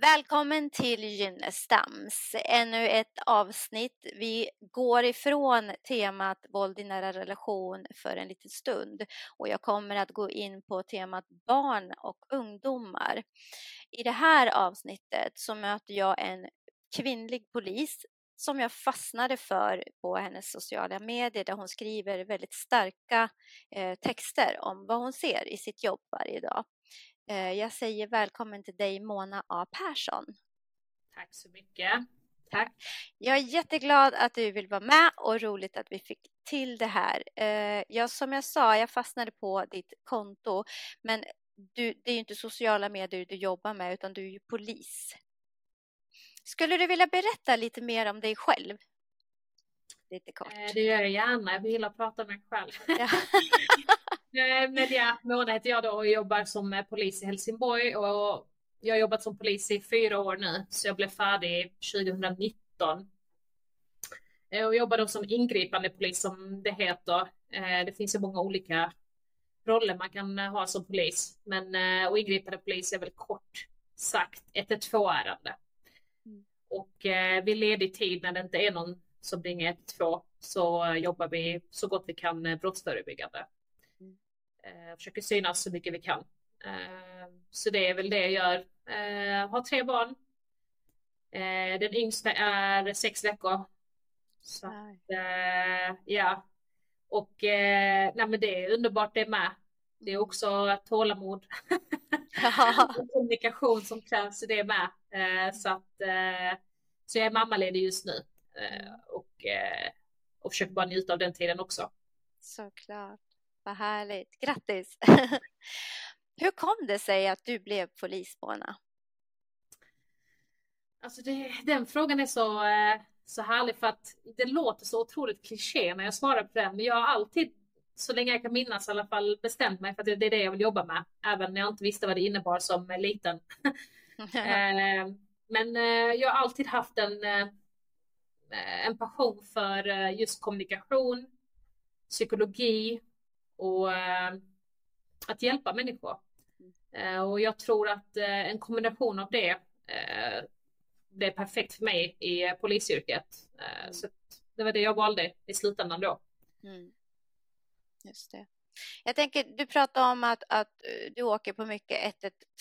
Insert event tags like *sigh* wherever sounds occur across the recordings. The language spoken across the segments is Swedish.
välkommen till Gynnestams. Ännu ett avsnitt. Vi går ifrån temat våld i nära relation för en liten stund och jag kommer att gå in på temat barn och ungdomar. I det här avsnittet så möter jag en kvinnlig polis som jag fastnade för på hennes sociala medier där hon skriver väldigt starka eh, texter om vad hon ser i sitt jobb varje dag. Eh, jag säger välkommen till dig Mona A Persson. Tack så mycket. Tack. Jag är jätteglad att du vill vara med och roligt att vi fick till det här. Eh, jag, som jag sa, jag fastnade på ditt konto, men du, det är ju inte sociala medier du jobbar med utan du är ju polis. Skulle du vilja berätta lite mer om dig själv? Lite kort. Eh, det gör jag gärna. Jag vill prata med mig själv. Ja. *laughs* Eh, men ja, Mona heter jag då och jobbar som eh, polis i Helsingborg och jag har jobbat som polis i fyra år nu så jag blev färdig 2019. Och jobbar då som ingripande polis som det heter. Det finns ju många olika roller man kan ha som polis, men och ingripande polis är väl kort sagt 112 ärende. Mm. Och vid ledig tid när det inte är någon som ringer 112 så jobbar vi så gott vi kan brottsförebyggande. Eh, försöker synas så mycket vi kan. Eh, så det är väl det jag gör. Eh, har tre barn. Den yngsta är sex veckor. Så att, ja. Och nej, men det är underbart det med. Det är också tålamod och *laughs* *laughs* kommunikation som krävs i det med. Så, att, så jag är mammaledig just nu och, och försöker bara njuta av den tiden också. Såklart. Vad härligt. Grattis! *laughs* Hur kom det sig att du blev polis, Mona? Alltså det, den frågan är så, eh, så härlig för att det låter så otroligt kliché när jag svarar på den. Men jag har alltid, så länge jag kan minnas i alla fall, bestämt mig för att det är det jag vill jobba med. Även när jag inte visste vad det innebar som liten. *laughs* Eh, men eh, jag har alltid haft en, en passion för just kommunikation, psykologi och eh, att hjälpa människor. Eh, och jag tror att eh, en kombination av det, det är perfekt för mig i polisyrket. Mm. Så det var det jag valde i slutändan då. Mm. Just det. Jag tänker, du pratar om att, att eh, du åker på mycket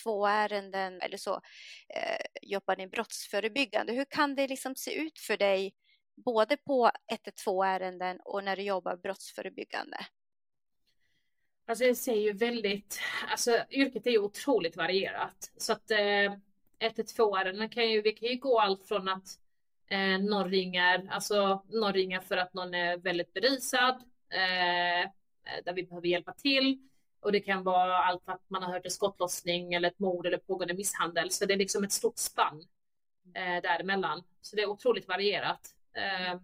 112 ärenden eller så, eh, jobbar ni brottsförebyggande. Hur kan det liksom se ut för dig både på 112 ärenden och när du jobbar brottsförebyggande? Alltså jag ser ju väldigt, alltså yrket är ju otroligt varierat. Så att eh, 112 ärenden kan ju, vi kan ju gå allt från att eh, någon ringer, alltså någon ringer för att någon är väldigt berusad, eh, där vi behöver hjälpa till. Och det kan vara allt att man har hört en skottlossning eller ett mord eller pågående misshandel. Så det är liksom ett stort spann eh, däremellan. Så det är otroligt varierat. Eh,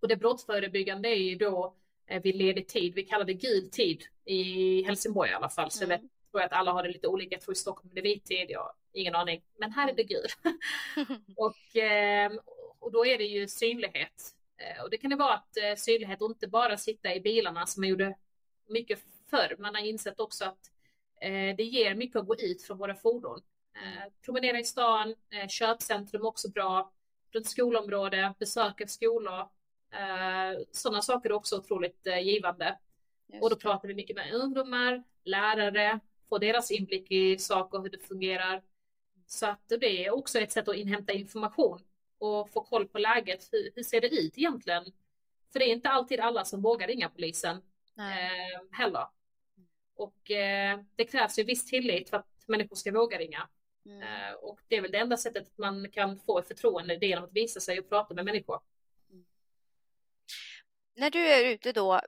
och det brottsförebyggande är ju då Eh, vid ledig tid. Vi kallar det gul tid i Helsingborg i alla fall. Så mm. jag tror att alla har det lite olika. Jag tror i Stockholm är det vit tid. Jag har ingen aning. Men här är det gul. *laughs* och, ehm, och då är det ju synlighet. Eh, och det kan det vara att eh, synlighet och inte bara sitta i bilarna som man gjorde mycket förr. Man har insett också att det ger mycket att gå ut från våra fordon. Promenera i stan, köpcentrum också bra, runt skolområde, besöka skolor, Eh, sådana saker är också otroligt eh, givande. Och då pratar vi mycket med ungdomar, lärare, få deras inblick i saker och hur det fungerar. Så att det är också ett sätt att inhämta information och få koll på läget. Hur, hur ser det ut egentligen? För det är inte alltid alla som vågar ringa polisen eh, heller. Och eh, det krävs ju viss tillit för att människor ska våga ringa. Mm. Eh, och det är väl det enda sättet att man kan få ett förtroende, det är genom att visa sig och prata med människor när du är ute då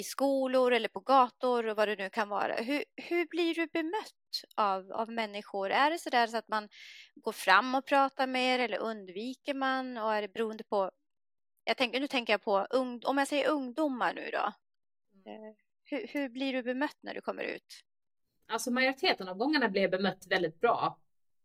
i skolor eller på gator och vad det nu kan vara, hur, hur blir du bemött av, av människor? Är det så där så att man går fram och pratar med er eller undviker man och är det beroende på jag tänker, nu tänker jag på, om jag säger ungdomar nu då. Mm. Eh, hur, hur, blir du bemött när du kommer ut? Alltså majoriteten av gångerna blir jag bemött väldigt bra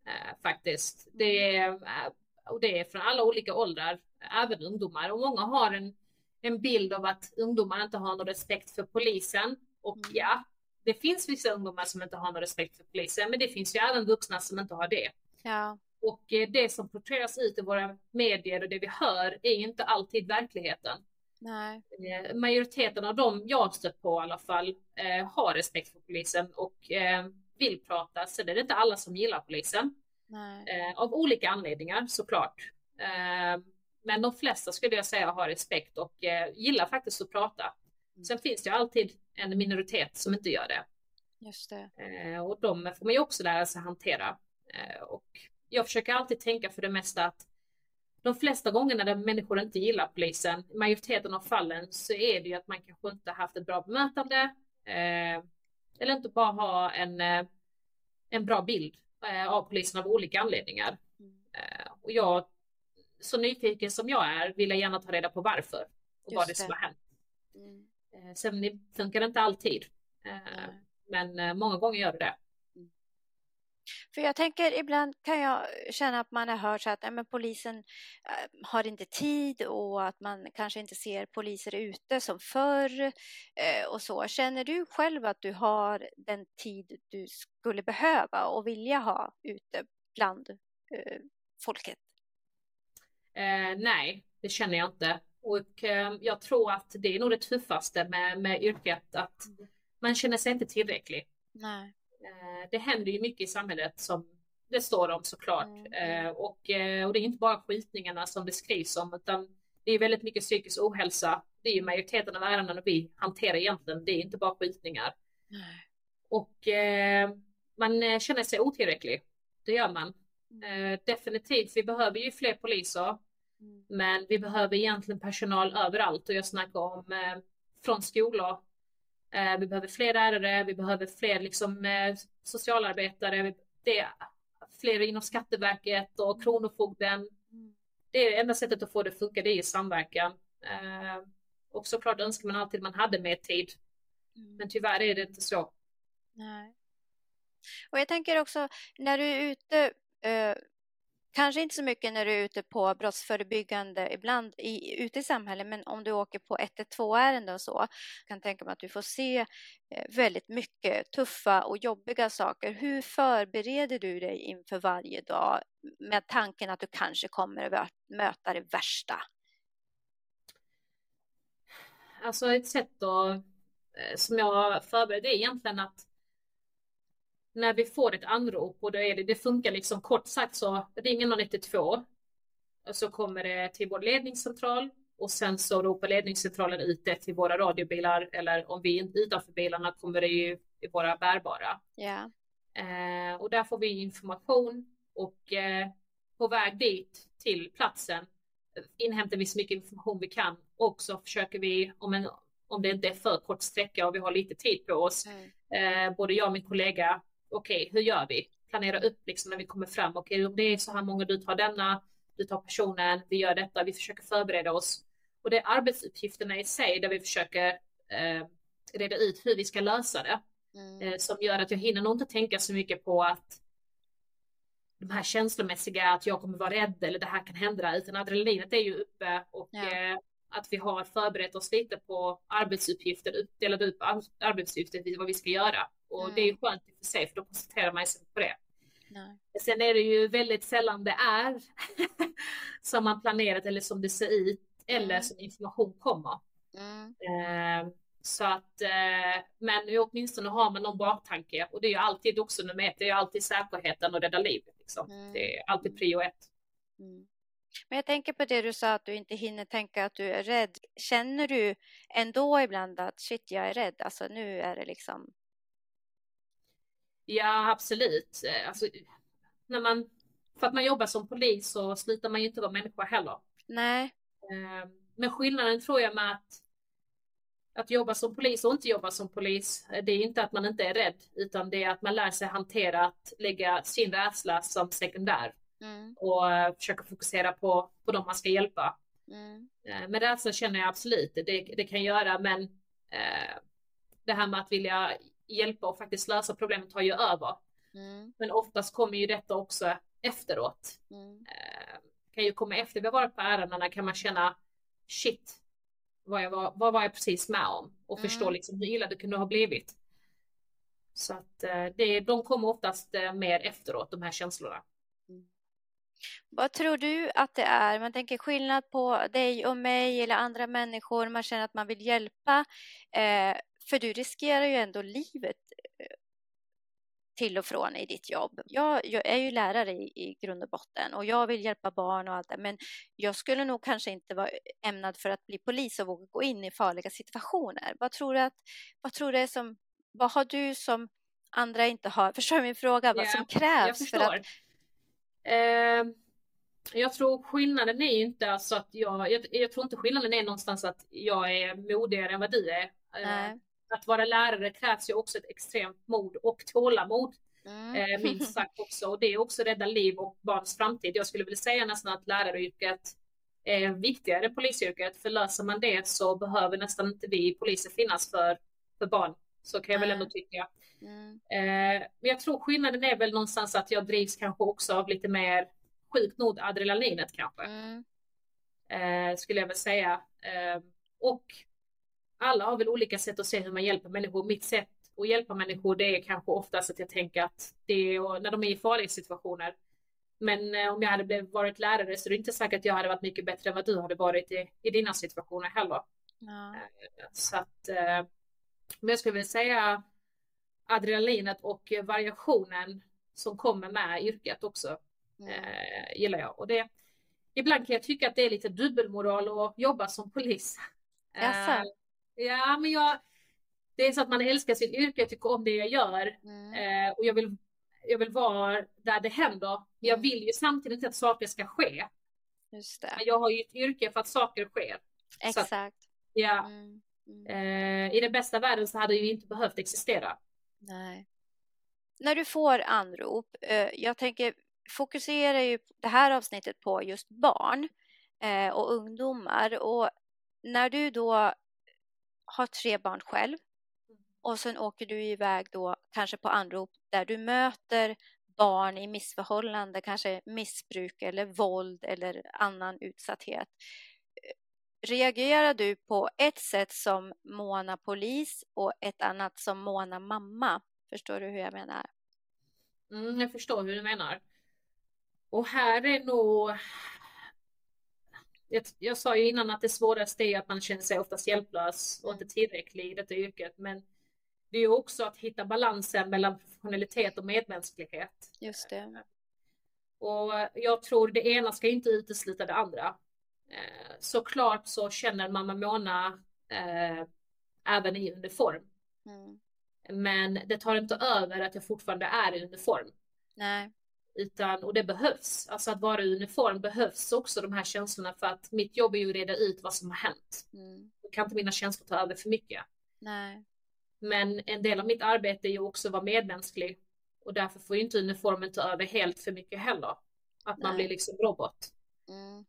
eh, faktiskt. Det är, eh, och det är från alla olika åldrar, även ungdomar. Och många har en en bild av att ungdomar inte har någon respekt för polisen. Och mm. ja, det finns vissa ungdomar som inte har någon respekt för polisen, men det finns ju även vuxna som inte har det. Ja. Och eh, det som porträtteras ut i våra medier och det vi hör är inte alltid verkligheten. Nej. Eh, majoriteten av dem jag stött på i alla fall eh, har respekt för polisen och vill prata. Är det inte alla som gillar polisen. Nej. av olika anledningar såklart. Men de flesta skulle jag säga har respekt och gillar faktiskt att prata. Mm. Sen finns det ju alltid en minoritet som inte gör det. Just det. och de får man ju också lära sig hantera. och jag försöker alltid tänka för det mesta att de flesta gångerna där människor inte gillar polisen, majoriteten av fallen, så är det ju att man kanske inte haft ett bra bemötande. Eh, eller inte bara ha en, eh, en bra bild eh, av polisen av olika anledningar. Mm. Eh, och jag, så nyfiken som jag är, vill jag gärna ta reda på varför och Just vad det är som har hänt. Mm. Eh, sen funkar inte alltid. Mm. Men många gånger gör det det. För jag tänker ibland kan jag känna att man har hört så att nej, men polisen har inte tid och att man kanske inte ser poliser ute som förr och så. Känner du själv att du har den tid du skulle behöva och vilja ha ute bland äh, folket? nej, det känner jag inte. Och jag tror att det är nog det tuffaste med, med yrket, att mm. man känner sig inte tillräcklig. Nej. Eh, det händer ju mycket i samhället som det står om såklart. Mm. Eh, och, eh, och det är inte bara skjutningarna som det skrivs om utan det är väldigt mycket psykisk ohälsa. Det är ju majoriteten av ärendena vi hanterar egentligen. Det är inte bara skjutningar. Mm. Och man känner sig otillräcklig. Det gör man. Mm. definitivt, vi behöver ju fler poliser. Mm. Men vi behöver egentligen personal överallt och jag snackar om från skolor Eh, vi behöver fler lärare, vi behöver fler liksom, eh, socialarbetare, det fler inom Skatteverket och Kronofogden. Det är enda sättet att få det att funka, det är i samverkan. Eh, och såklart önskar man alltid man hade mer tid. Mm. Men tyvärr är det inte så. Nej. Och jag tänker också när du är ute Eh, kanske inte så mycket när du är ute på brottsförebyggande ibland i, ute i samhället, men om du åker på 112-ärenden och så, kan tänka mig att du får se eh, väldigt mycket tuffa och jobbiga saker. Hur förbereder du dig inför varje dag med tanken att du kanske kommer att möta det värsta? Alltså ett sätt då, eh, som jag förbereder är egentligen att när vi får ett anrop och då är det, det funkar liksom kort sagt så ringer någon 112 och så kommer det till vår ledningscentral och sen så ropar ledningscentralen ut det till våra radiobilar eller om vi är utanför bilarna kommer det ju i våra bärbara. Yeah. Eh, och där får vi information och eh, på väg dit till platsen inhämtar vi så mycket information vi kan och så försöker vi om, en, om det inte är för kort sträcka och vi har lite tid på oss, mm. eh, både jag och min kollega okej, okay, hur gör vi? Planera upp liksom när vi kommer fram. Okej, okay, om det är så här många, du tar denna, du tar personen, vi gör detta, vi försöker förbereda oss. Och det är arbetsuppgifterna i sig där vi försöker eh, reda ut hur vi ska lösa det. Mm. Eh, som gör att jag hinner nog inte tänka så mycket på att de här känslomässiga, att jag kommer vara rädd eller det här kan hända, utan adrenalinet är ju uppe och ja. eh, att vi har förberett oss lite på arbetsuppgifter, delat upp arbetsuppgifter, vad vi ska göra. Och mm. det är skönt i och för sig, för då koncentrerar man sig på det. Nej. Sen är det ju väldigt sällan det är *laughs* som man planerat eller som det ser ut eller mm. som information kommer. Mm. Eh, så att, eh, men åtminstone har man någon baktanke och det är ju alltid också nummer ett, det är ju alltid säkerheten och rädda livet. Liksom. Mm. Det är alltid prio ett. Mm. Men jag tänker på det du sa att du inte hinner tänka att du är rädd. Känner du ändå ibland att shit, jag är rädd, alltså nu är det liksom Ja, absolut. Eh, alltså, när man, för att man jobbar som polis så slutar man ju inte vara människa heller. Nej. Ehm, men skillnaden tror jag med att, att jobba som polis och inte jobba som polis, eh, det är inte att man inte är rädd, utan det är att man lär sig hantera att lägga sin rädsla som sekundär mm. och eh, försöka fokusera på, på de man ska hjälpa. Mm. Men rädsla känner jag absolut, det, det kan göra, men eh, det här med att vilja hjälpa och faktiskt lösa problemet tar ju över. Mm. Men oftast kommer ju detta också efteråt. Mm. Kan ju komma efter vi har varit på ärendena kan man känna shit, vad, jag var, vad var jag precis med om? Och mm. förstå liksom hur illa det kunde ha blivit. Så att det, de kommer oftast mer efteråt, de här känslorna. Vad tror du att det är? Man tänker skillnad på dig och mig eller andra människor. Man känner att man vill hjälpa. Eh, för du riskerar ju ändå livet eh, till och från i ditt jobb. Jag, jag är ju lärare i, i, grund och botten och jag vill hjälpa barn och allt det, men jag skulle nog kanske inte vara ämnad för att bli polis och våga gå in i farliga situationer. Vad tror du att, vad tror du som, vad har du som andra inte har? *laughs* Förstår du min fråga? Vad som krävs för att... Eh, jag tror skillnaden är inte alltså att jag, jag, jag, tror inte skillnaden är någonstans att jag är modigare än vad du är. Eh, att vara lärare krävs ju också ett extremt mod och tålamod. Mm. Eh, minst *laughs* sagt också. Och det är också rädda liv och barns framtid. Jag skulle vilja säga nästan att läraryrket är viktigare än polisyrket. För löser man det så behöver nästan inte vi poliser finnas för, för barn. Så kan jag väl ändå tycka. Mm. Eh, men jag tror skillnaden är väl någonstans att jag drivs kanske också av lite mer sjukt nog adrenalinet kanske. Mm. Eh, skulle jag väl säga. Eh, och alla har väl olika sätt att se hur man hjälper människor. Mitt sätt att hjälpa människor det är kanske oftast att jag tänker att det är när de är i farliga situationer. Men eh, om jag hade varit lärare så är det inte säkert att jag hade varit mycket bättre än vad du hade varit i, i dina situationer heller. Ja. Eh, så att, eh, men jag skulle vilja säga adrenalinet och variationen som kommer med yrket också mm. eh, gillar jag. Och det, ibland kan jag tycka att det är lite dubbelmoral att jobba som polis. Eh, Ja, men jag, det är så att man älskar sitt yrke, jag tycker om det jag gör mm. eh, och jag vill, jag vill vara där det händer. Men jag mm. vill ju samtidigt inte att saker ska ske. Just det. Jag har ju ett yrke för att saker sker. Exakt. Att, ja. Mm. Mm. Eh, I den bästa världen så hade det ju inte behövt existera. Nej. När du får anrop, eh, jag tänker fokusera ju det här avsnittet på just barn eh, och ungdomar och när du då har tre barn själv och sen åker du iväg då kanske på anrop där du möter barn i missförhållande, kanske missbruk eller våld eller annan utsatthet. Reagerar du på ett sätt som Mona polis och ett annat som Mona mamma? Förstår du hur jag menar? Mm, jag förstår hur du menar. Och här är nog jag, jag sa ju innan att det svåraste är att man känner sig oftast hjälplös och inte tillräcklig i detta yrket. Men det är också att hitta balansen mellan professionalitet och medmänsklighet. Just det. Och jag tror det ena ska inte utesluta det andra. Eh, såklart så känner mamma Mona eh, även i uniform. Mm. Men det tar inte över att jag fortfarande är i uniform. Nej. Utan, och det behövs. Alltså att vara i uniform behövs också de här känslorna för att mitt jobb är ju att reda ut vad som har hänt. Mm. Då kan inte mina känslor ta över för mycket. Nej. Men en del av mitt arbete är ju också att vara medmänsklig. Och därför får ju inte uniformen ta över helt för mycket heller. Att man blir liksom robot. Mm.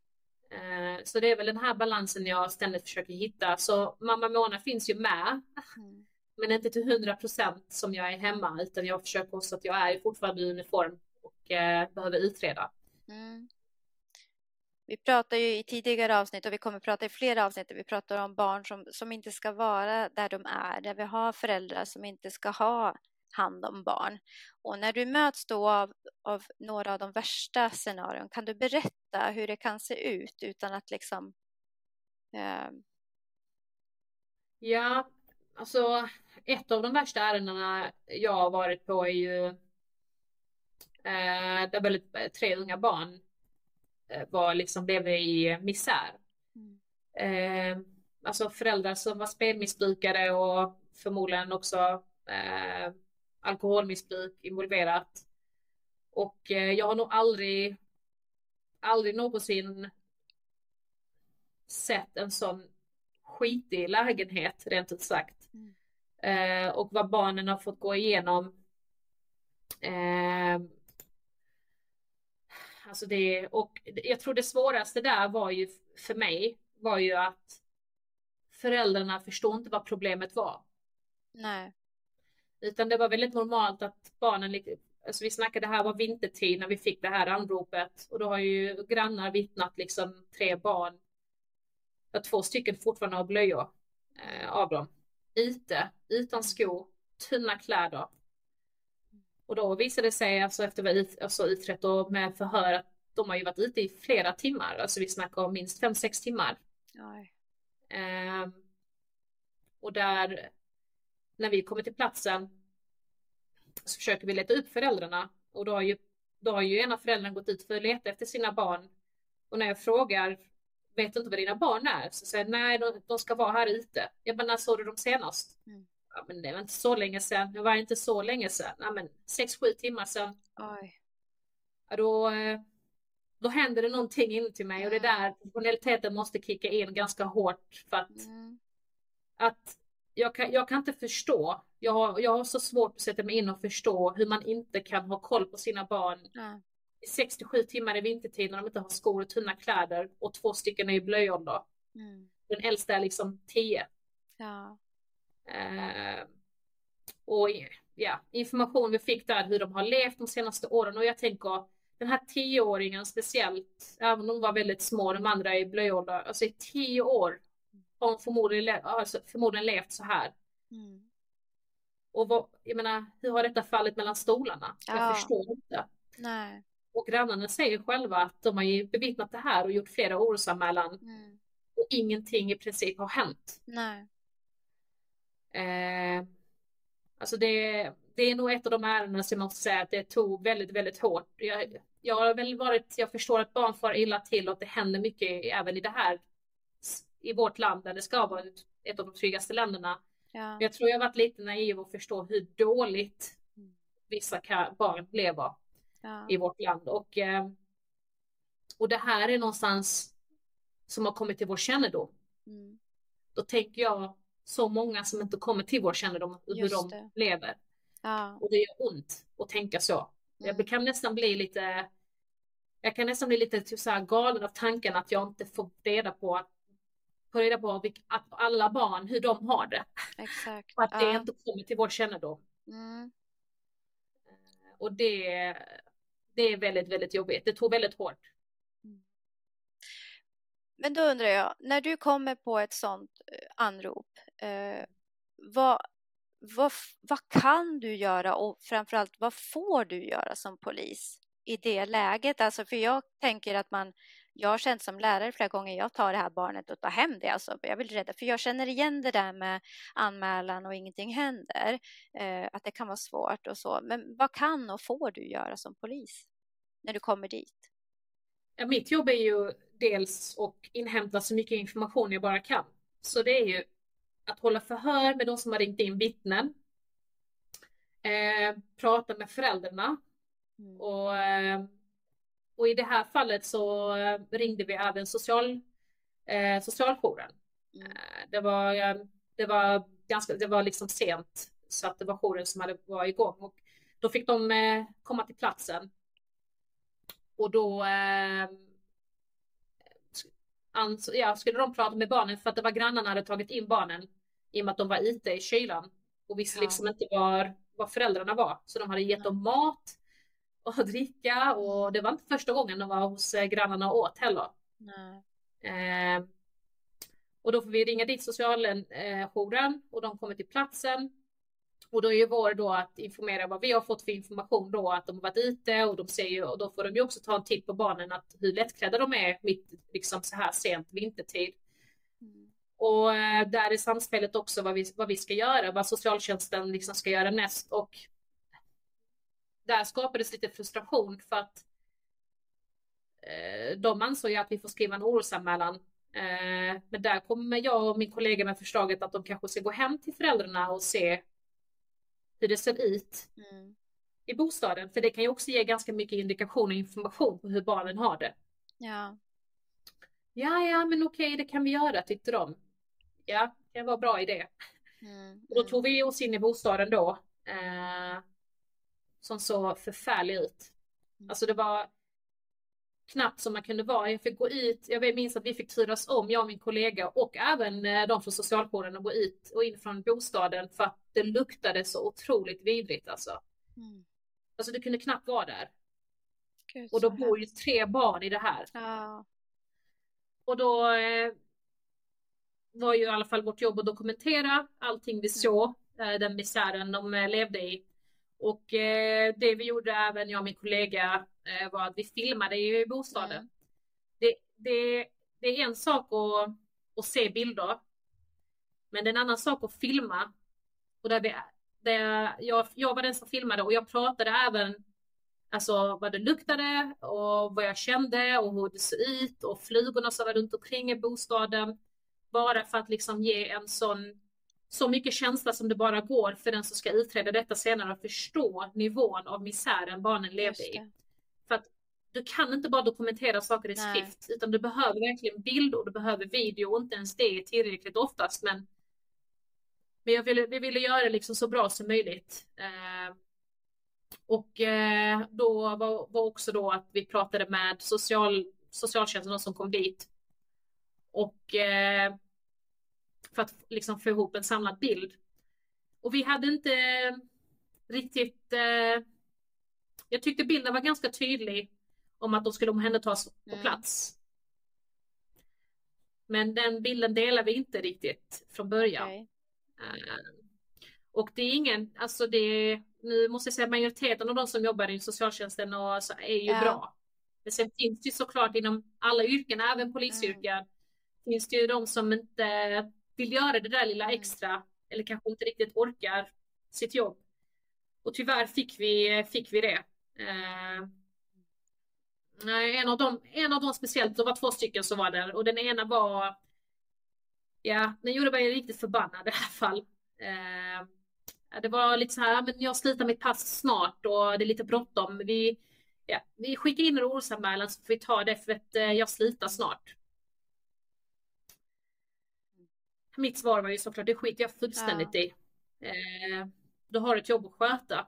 Eh, så det är väl den här balansen jag ständigt försöker hitta. Så mamma Mona finns ju med. Mm. Men inte till hundra procent som jag är hemma utan jag försöker också att jag är fortfarande i uniform eh, behöver utreda. Mm. Vi pratar ju i tidigare avsnitt och vi kommer prata i flera avsnitt vi pratar om barn som, som inte ska vara där de är, där vi har föräldrar som inte ska ha hand om barn. Och när du möts då av, av några av de värsta scenarion, kan du berätta hur det kan se ut utan att liksom... Eh... Ja, alltså ett av de värsta ärendena jag har varit på är ju Eh, där väldigt, eh, tre unga barn eh, var liksom, levde i misär. Mm. Eh, alltså föräldrar som var spelmissbrukare och förmodligen också eh, alkoholmissbruk involverat. Och eh, jag har nog aldrig, aldrig någonsin sett en sån skitig lägenhet rent ut sagt. Mm. Eh, och vad barnen har fått gå igenom eh, Alltså det, och jag tror det svåraste där var ju för mig var ju att föräldrarna förstod inte vad problemet var. Nej. Utan det var väldigt normalt att barnen, alltså vi snackade här var vintertid när vi fick det här anropet och då har ju grannar vittnat liksom tre barn, två stycken fortfarande har blöjor eh, av dem. Ute, utan skor, tunna kläder. Och då visade det sig alltså efter att vi alltså utrett och med förhör att de har ju varit ute i flera timmar, alltså vi snackar om minst 5-6 timmar. Eh, och där, när vi kommer till platsen så försöker vi leta upp föräldrarna och då har ju, då har ju ena föräldern gått ut för att leta efter sina barn. Och när jag frågar, vet du inte vad dina barn är? Så säger nej, de, de ska vara här ute. Jag bara, när såg du dem senast? Mm. Ja, men det var inte så länge sedan. Det var inte så länge sedan. Ja, men sex, sju timmar sedan. Oj. Ja, då, då händer det någonting inuti mig och det är där professionaliteten måste kicka in ganska hårt för att, mm. att jag, kan, jag kan inte förstå. Jag har, jag har så svårt att sätta mig in och förstå hur man inte kan ha koll på sina barn mm. i 67 timmar i vintertid när de inte har skor och tunna kläder och två stycken är i blöjålder. Mm. Den äldsta är liksom 10. Ja. Eh, och ja, information vi fick där hur de har levt de senaste åren och jag tänker den här tioåringen speciellt, även om de var väldigt små, de andra i blöjålder, alltså i tio år har hon förmodligen, alltså förmodligen levt så här. Mm. Och vad, jag menar, hur har detta fallit mellan stolarna? Ja. Jag förstår inte. Nej. Och grannarna säger själva att de har ju bevittnat det här och gjort flera orosanmälan. Mm. Och ingenting i princip har hänt. Nej. Eh, alltså det, det är nog ett av de ärenden som jag måste säga att det tog väldigt, väldigt hårt. Jag, jag har väl varit, jag förstår att barn far illa till och att det händer mycket även i det här, i vårt land där det ska vara ett av de tryggaste länderna. Ja. Jag tror jag varit lite naiv och förstå hur dåligt vissa barn lever ja. i vårt land. Och, eh, och det här är någonstans som har kommit till vår kännedom. Mm. Då tänker jag så många som inte kommer till vår kännedom hur Just de det. lever. Ja. Och det gör ont att tänka så. Mm. Jag kan nästan bli lite jag kan nästan bli lite typ så galen av tanken att jag inte får reda på att få reda på att alla barn, hur de har det. Exakt. Och att det ja. inte kommer till vår kännedom. Mm. Eh, och det, det är väldigt, väldigt jobbigt. Det tog väldigt hårt. Mm. Men då undrar jag, när du kommer på ett sånt eh, anrop, eh, vad, vad, vad kan du göra och framförallt vad får du göra som polis i det läget? Alltså för jag tänker att man, jag har känt som lärare flera gånger, jag tar det här barnet och tar hem det. Alltså, jag vill rädda, för jag känner igen det där med anmälan och ingenting händer, eh, att det kan vara svårt och så. Men vad kan och får du göra som polis när du kommer dit? Ja, mitt jobb är ju dels att inhämta så mycket information jag bara kan. Så det är ju att hålla förhör med de som har ringt in vittnen. Eh, prata med föräldrarna. Mm. Och, eh, och i det här fallet så eh, ringde vi även social, eh, socialjouren. Mm. Eh, det, var, det, var ganska, det var liksom sent så att det var jouren som hade varit igång. Och då fick de eh, komma till platsen. Och då eh, ans ja, skulle de prata med barnen för att det var grannarna hade tagit in barnen i och med att de var ute i kylan och visste ja. liksom inte var, var föräldrarna var. Så de hade gett dem mat och dricka och det var inte första gången de var hos eh, grannarna och åt heller. Eh, och då får vi ringa dit socialjouren eh, och de kommer till platsen. Och då är ju vår då att informera vad vi har fått för information då att de har varit ute och de ser ju och då får de ju också ta en titt på barnen att hur lättklädda de är mitt liksom så här sent vintertid. Mm. Och eh, där är samspelet också vad vi, vad vi ska göra, vad socialtjänsten liksom ska göra näst och där skapades lite frustration för att eh, de ansåg ju att vi får skriva en orosanmälan. Eh, men där kommer jag och min kollega med förslaget att de kanske ska gå hem till föräldrarna och se hur det ser ut mm. i bostaden. För det kan ju också ge ganska mycket indikation och information på hur barnen har det. Ja. Ja, ja, men okej, det kan vi göra, tyckte de. Ja, det var en bra idé. Mm. Och då tog vi oss in i bostaden då. Eh, som såg förfärlig ut. Mm. Alltså det var knappt som man kunde vara. Jag fick gå ut, jag minns att vi fick turas om, jag och min kollega och även eh, de från socialjouren att gå ut och in från bostaden för att det luktade så otroligt vidrigt alltså. Mm. Alltså du kunde knappt vara där. Gud, och då bor ju tre barn i det här. Ja. Och då eh, var ju i alla fall vårt jobb att dokumentera allting vi såg, mm. eh, den misären de eh, levde i. Och eh, det vi gjorde även jag och min kollega eh, var att vi filmade i bostaden. Mm. Det, det, det är en sak att, att se bilder. Men det är en annan sak att filma. Och där vi, där jag, jag var den som filmade och jag pratade även Alltså vad det luktade och vad jag kände och hur det såg ut och flugorna som var runt omkring i bostaden. Bara för att liksom ge en sån så mycket känsla som det bara går för den som ska utreda detta senare och förstå nivån av misären barnen levde i. För att du kan inte bara dokumentera saker i skrift utan du behöver verkligen bild och du behöver video och inte ens det är tillräckligt oftast men men jag ville, vi ville göra det liksom så bra som möjligt. Eh, och eh, då var, var också då att vi pratade med social, socialtjänsten som kom dit. Och eh, för att liksom få ihop en samlad bild. Och vi hade inte riktigt... Eh, jag tyckte bilden var ganska tydlig om att de skulle omhändertas på mm. plats. Men den bilden delar vi inte riktigt från början. Okay. Uh, och det är ingen, alltså det, nu måste jag säga majoriteten av de som jobbar i socialtjänsten och så är ju ja. bra. Men sen finns det ju såklart inom alla yrken, även polisyrken, mm. finns det ju de som inte vill göra det där lilla mm. extra eller kanske inte riktigt orkar sitt jobb. Och tyvärr fick vi, fick vi det. Eh, en, av dem, en av dem speciellt, det var två stycken som var där och den ena var, ja, den gjorde mig riktigt förbannad i alla fall. Eh, det var lite så här, men jag slutar mitt pass snart och det är lite bråttom. Vi, ja, vi skickar in en orosanmälan så får vi ta det för att eh, jag slutar snart. Mitt svar var ju såklart, det skiter jag fullständigt ja. i. Eh, du har ett jobb att sköta.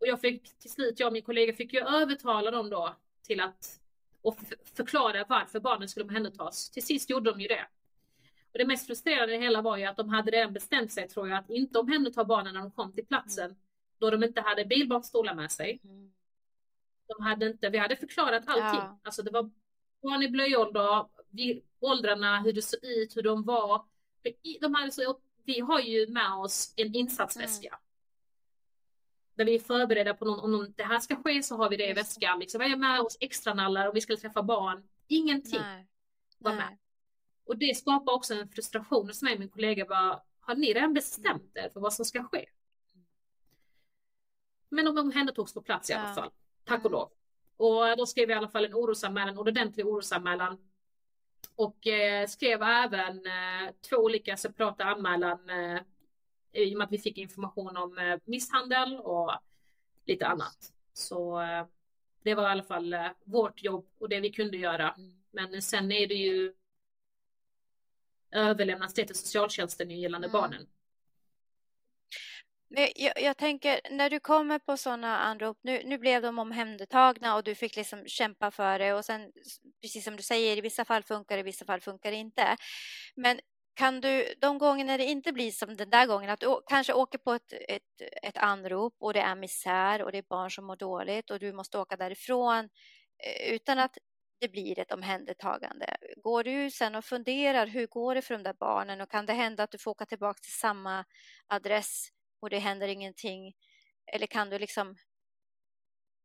Och jag fick till slut, jag och min kollega fick ju övertala dem då till att och förklara varför barnen skulle omhändertas. Till sist gjorde de ju det. Och det mest frustrerande i det hela var ju att de hade redan bestämt sig, tror jag, att inte omhänderta barnen när de kom till platsen, mm. då de inte hade bilbarnstolar med sig. Mm. De hade inte, vi hade förklarat allting. Ja. Alltså det var barn i blöjålder, åldrarna, hur det såg ut, hur de var. De hade så, vi har ju med oss en insatsväska. Mm. Där vi är förberedda på någon, om det här ska ske så har vi det i väskan. Liksom, vi har med oss extra nallar om vi ska träffa barn. Ingenting Nej. var med. Och det skapar också en frustration hos mig och min kollega. Bara, har ni redan bestämt er för vad som ska ske? Men de omhändertogs på plats i alla fall. Tack och lov. Och då skrev vi i alla fall en orosanmälan, en ordentlig orosanmälan. Och eh, skrev även eh, två olika separata anmälan eh, i och med att vi fick information om eh, misshandel och lite annat. Så eh, det var i alla fall eh, vårt jobb och det vi kunde göra. Men sen är det ju överlämnas det till socialtjänsten gällande mm. barnen. Jag, jag, tänker, när du kommer på sådana anrop, nu, nu blev de omhändertagna och du fick liksom kämpa för det och sen, precis som du säger, i vissa fall funkar det, i vissa fall funkar det inte. Men kan du, de gånger när det inte blir som den där gången, att du kanske åker på ett, ett, ett anrop och det är misär och det är barn som mår dåligt och du måste åka därifrån eh, utan att det blir ett omhändertagande. Går du sen och funderar, hur går det för de där barnen och kan det hända att du får åka tillbaka till samma adress och det händer ingenting? Eller kan du liksom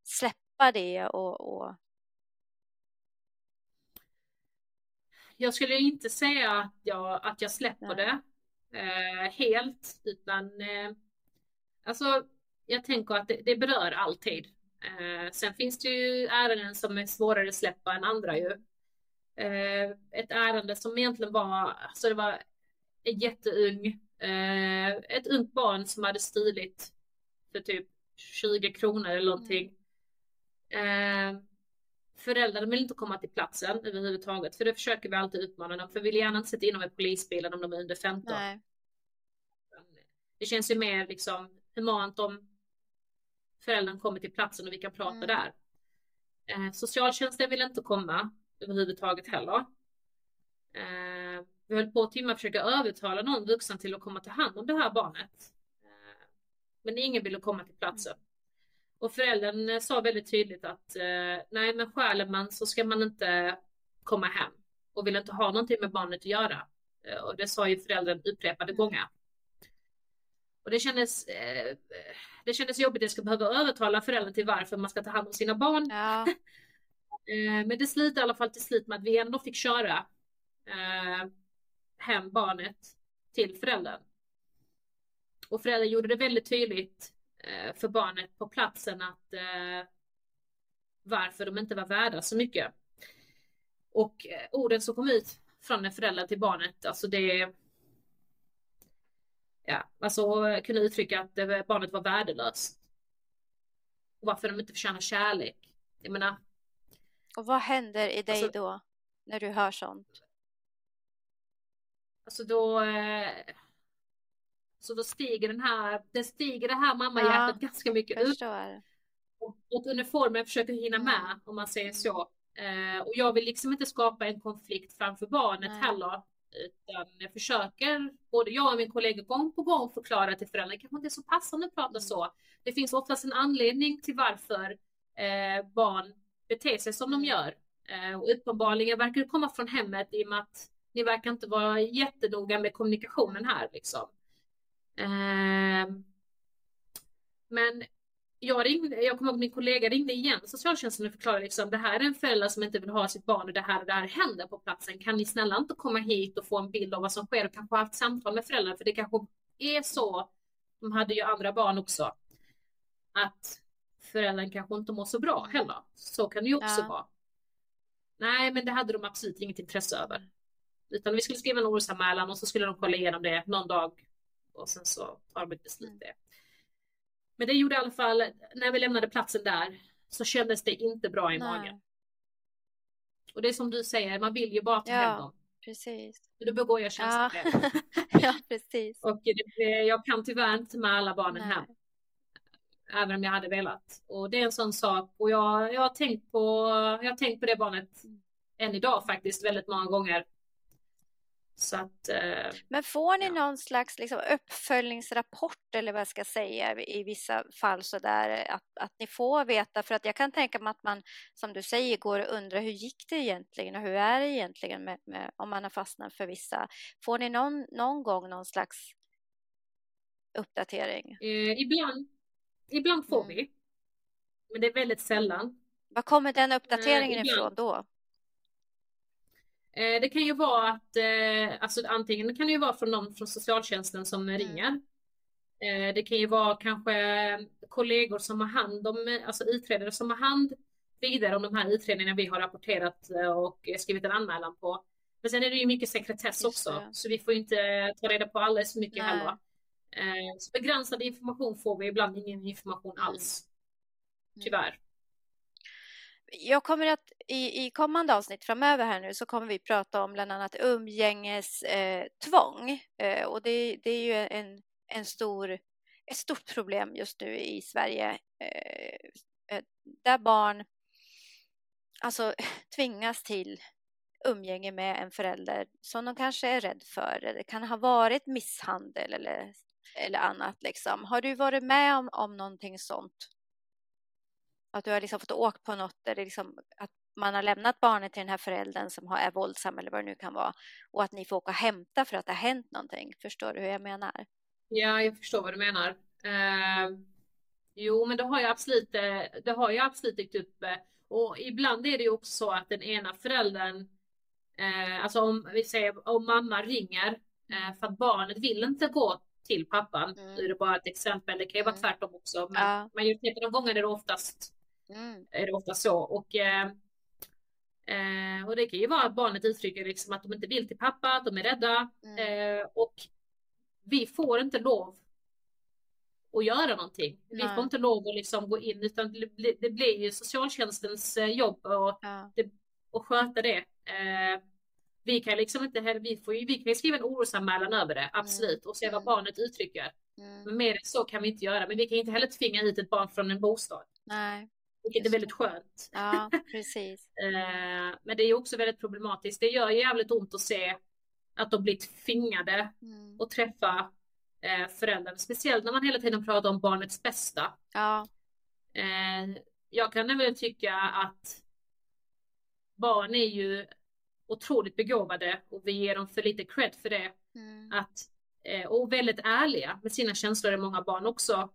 släppa det och, och... Jag skulle inte säga att jag, att jag släpper det eh, helt, utan eh, alltså, jag tänker att det, det berör alltid. Eh, sen finns det ju ärenden som är svårare att släppa än andra ju. Eh, ett ärende som egentligen var, alltså det var en jätteung, eh, ett ungt barn som hade stulit för typ 20 kronor eller någonting. Mm. Eh, föräldrarna vill inte komma till platsen överhuvudtaget, för det försöker vi alltid utmana dem, för vi vill gärna inte sätta in dem i polisbilen om de är under 15. Nej. Det känns ju mer liksom humant om föräldern kommer till platsen och vi kan prata mm. där. Eh, socialtjänsten vill inte komma överhuvudtaget heller. Eh, vi höll på timmar att försöka övertala någon vuxen till att komma ta hand om det här barnet. Eh, men ingen ville komma till platsen. Och föräldern eh, sa väldigt tydligt att eh, nej, men skäller man så ska man inte komma hem och vill inte ha någonting med barnet att göra. Och det sa ju föräldern upprepade mm. gånger. Och det kändes, det kändes jobbigt att jag ska behöva övertala föräldrar till varför man ska ta hand om sina barn. Ja. *laughs* Men det slutade i alla fall till slut med att vi ändå fick köra hem barnet till föräldern. Och föräldern gjorde det väldigt tydligt eh, för barnet på platsen att eh, varför de inte var värda så mycket. Och eh, orden som kom ut från en förälder till barnet, alltså det ja, alltså kunde uttrycka att barnet var värdelöst. Och varför de inte förtjänar kärlek. Jag menar. Och vad händer i dig alltså, då när du hör sånt? Alltså då. Eh, så då stiger den här, det stiger det här mammahjärtat ja, ganska mycket förstår. upp. Och, och uniformen försöker hinna mm. med om man säger så. Eh, och jag vill liksom inte skapa en konflikt framför barnet Nej. heller. Utan jag försöker, både jag och min kollega gång på gång förklara till föräldrar, kanske inte är så passande att prata så. Det finns oftast en anledning till varför eh, barn beter sig som de mm. gör. Eh, och uppenbarligen verkar det komma från hemmet i och med att ni verkar inte vara jättenoga med kommunikationen här liksom. Eh, men jag ringde, jag kommer ihåg min kollega ringde igen socialtjänsten och förklarade liksom det här är en förälder som inte vill ha sitt barn och det här och det här händer på platsen. Kan ni snälla inte komma hit och få en bild av vad som sker och kanske ha ett samtal med föräldrarna för det kanske är så. De hade ju andra barn också. Att föräldern kanske inte mår så bra heller. Så kan det ju också ja. vara. Nej, men det hade de absolut inget intresse över. Utan vi skulle skriva en orosanmälan och så skulle de kolla igenom det någon dag och sen så tar de ett beslut det. Men det gjorde i alla fall, när vi lämnade platsen där så kändes det inte bra i Nej. magen. Och det är som du säger, man vill ju bara ta ja, hem dem. Precis. då begår jag tjänstefel. Ja. *laughs* ja, precis. Och det, jag kan tyvärr inte med alla barnen Nej. hem. Även om jag hade velat. Och det är en sån sak. Och jag, jag har tänkt på, jag har tänkt på det barnet mm. än idag faktiskt väldigt många gånger. Att, eh, Men får ni ja. någon slags liksom, uppföljningsrapport eller vad jag ska säga i vissa fall så där att, att ni får veta för att jag kan tänka mig att man som du säger går och undrar hur gick det egentligen och hur är det egentligen med, med, om man har fastnat för vissa. Får ni någon, någon gång någon slags uppdatering? Eh, ibland, ibland får mm. vi. Men det är väldigt sällan. Var kommer den uppdateringen eh, ifrån då? Eh, det kan ju vara att, eh, alltså antingen kan det ju vara från någon från socialtjänsten som mm. ringer. Eh, det kan ju vara kanske kollegor som har hand om, alltså utredare som har hand vidare om de här utredningarna vi har rapporterat och skrivit en anmälan på. Men sen är det ju mycket sekretess också, så vi får inte ta reda på alldeles för mycket Nej. heller. Så begränsad information får vi ibland ingen information mm. alls. Mm. Tyvärr jag kommer att i, i kommande avsnitt framöver här nu så kommer vi prata om bland annat umgängestvång eh, eh, och det, det, är ju en, en stor, ett stort problem just nu i Sverige eh, eh där barn alltså *laughs* tvingas till umgänge med en förälder som de kanske är rädd för. Det kan ha varit misshandel eller, eller annat. Liksom. Har du varit med om, om någonting sånt? Att du har liksom fått åka på något där det liksom, att man har lämnat barnet till den här föräldern som är våldsam eller vad det nu kan vara och att ni får åka och hämta för att det har hänt någonting. Förstår du hur jag menar? Ja, jag förstår vad du menar. Eh, jo, men det har jag absolut, eh, det har jag absolut dykt upp. Eh, och ibland är det ju också så att den ena föräldern, eh, alltså om vi säger om mamma ringer eh, för att barnet vill inte gå till pappan. Mm. Nu är det bara ett exempel, det kan ju vara mm. tvärtom också. Men ja. majoriteten av gånger är det oftast Mm. Är det ofta så. Och, eh, eh, och det kan ju vara att barnet uttrycker liksom att de inte vill till pappa, att de är rädda. Mm. Eh, och vi får inte lov att göra någonting. Vi får inte lov att liksom gå in utan det, det blir ju socialtjänstens eh, jobb och, ja. det, och sköta det. Eh, vi kan liksom inte heller, vi, får ju, vi kan skriva en orosanmälan över det, absolut, mm. och se vad mm. barnet uttrycker. Mm. Men mer än så kan vi inte göra. Men vi kan inte heller tvinga hit ett barn från en bostad. Nej. Vilket är väldigt skönt. Ja, precis. *laughs* Eh, men det är också väldigt problematiskt. Det gör jävligt ont att se att de blir tvingade mm. att träffa eh, föräldern. Speciellt när man hela tiden pratar om barnets bästa. Ja. Eh, jag kan nämligen tycka att barn är ju otroligt begåvade och vi ger dem för lite cred för det. Mm. Att eh, och väldigt ärliga med sina känslor är många barn också.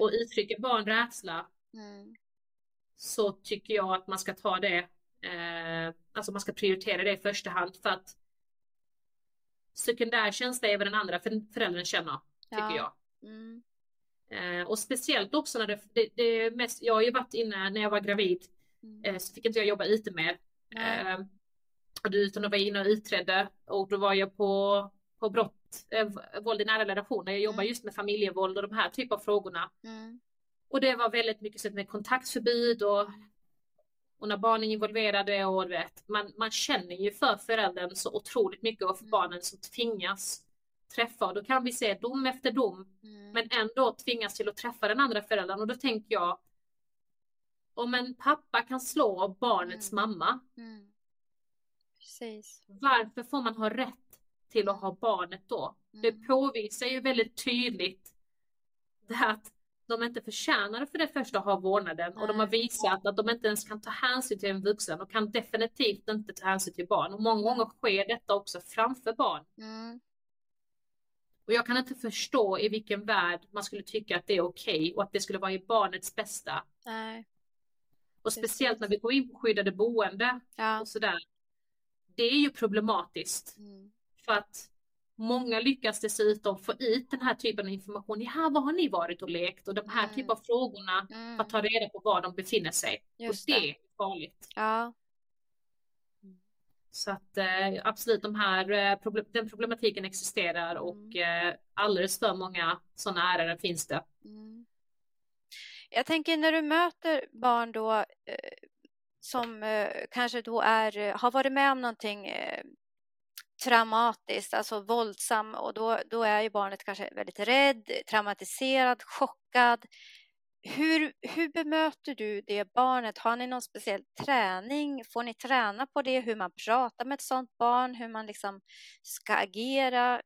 Och uttrycker barn rädsla Mm. Så tycker jag att man ska ta det, eh, alltså man ska prioritera det i första hand för att sekundär känsla är vad den andra för- föräldern känner, tycker Ja. jag. Mm. Eh, och speciellt också när det, det, det mest, jag har ju varit inne när jag var gravid, Mm. eh, så fick inte jag jobba ute mer. Eh, utan då var jag inne och utredde och då var jag på, på brott, eh, våld i nära relationer. Jag jobbar Mm. just med familjevåld och de här typer av frågorna. Mm. Och det var väldigt mycket så med kontaktförbud och, och när barnen är involverade och vet, man, man känner ju för föräldern så otroligt mycket och för Mm. barnen som tvingas träffa och då kan vi se dom efter dom Mm. men ändå tvingas till att träffa den andra föräldern och då tänker jag om en pappa kan slå barnets Mm. mamma, Mm. Varför får man ha rätt till att ha barnet då? Det Mm. påvisar ju väldigt tydligt det att de inte förtjänar för det första att ha vårdnaden och de har Nej. visat att de inte ens kan ta hänsyn till en vuxen och kan definitivt inte ta hänsyn till barn och många gånger sker detta också framför barn. Mm. Och jag kan inte förstå i vilken värld man skulle tycka att det är okej och att det skulle vara i barnets bästa. Nej. Och speciellt när vi går in på skyddade boende Ja. och sådär. Det är ju problematiskt Mm. för att många lyckas dessutom få ut den här typen av information. Ja, var har ni varit och lekt? Och de här Mm. typen av frågorna Mm. att ta reda på var de befinner sig. Just och det det. är farligt. Ja. Så att eh, absolut, de här, eh, problem, den problematiken existerar och eh, alldeles för många sådana ärenden finns det. Mm. Jag tänker när du möter barn då eh, som kanske då är, har varit med om någonting traumatiskt, alltså våldsam och då, då är ju barnet kanske väldigt rädd, traumatiserad, chockad. Hur, hur bemöter du det barnet? Har ni någon speciell träning? Får ni träna på det, hur man pratar med ett sådant barn, hur man liksom ska agera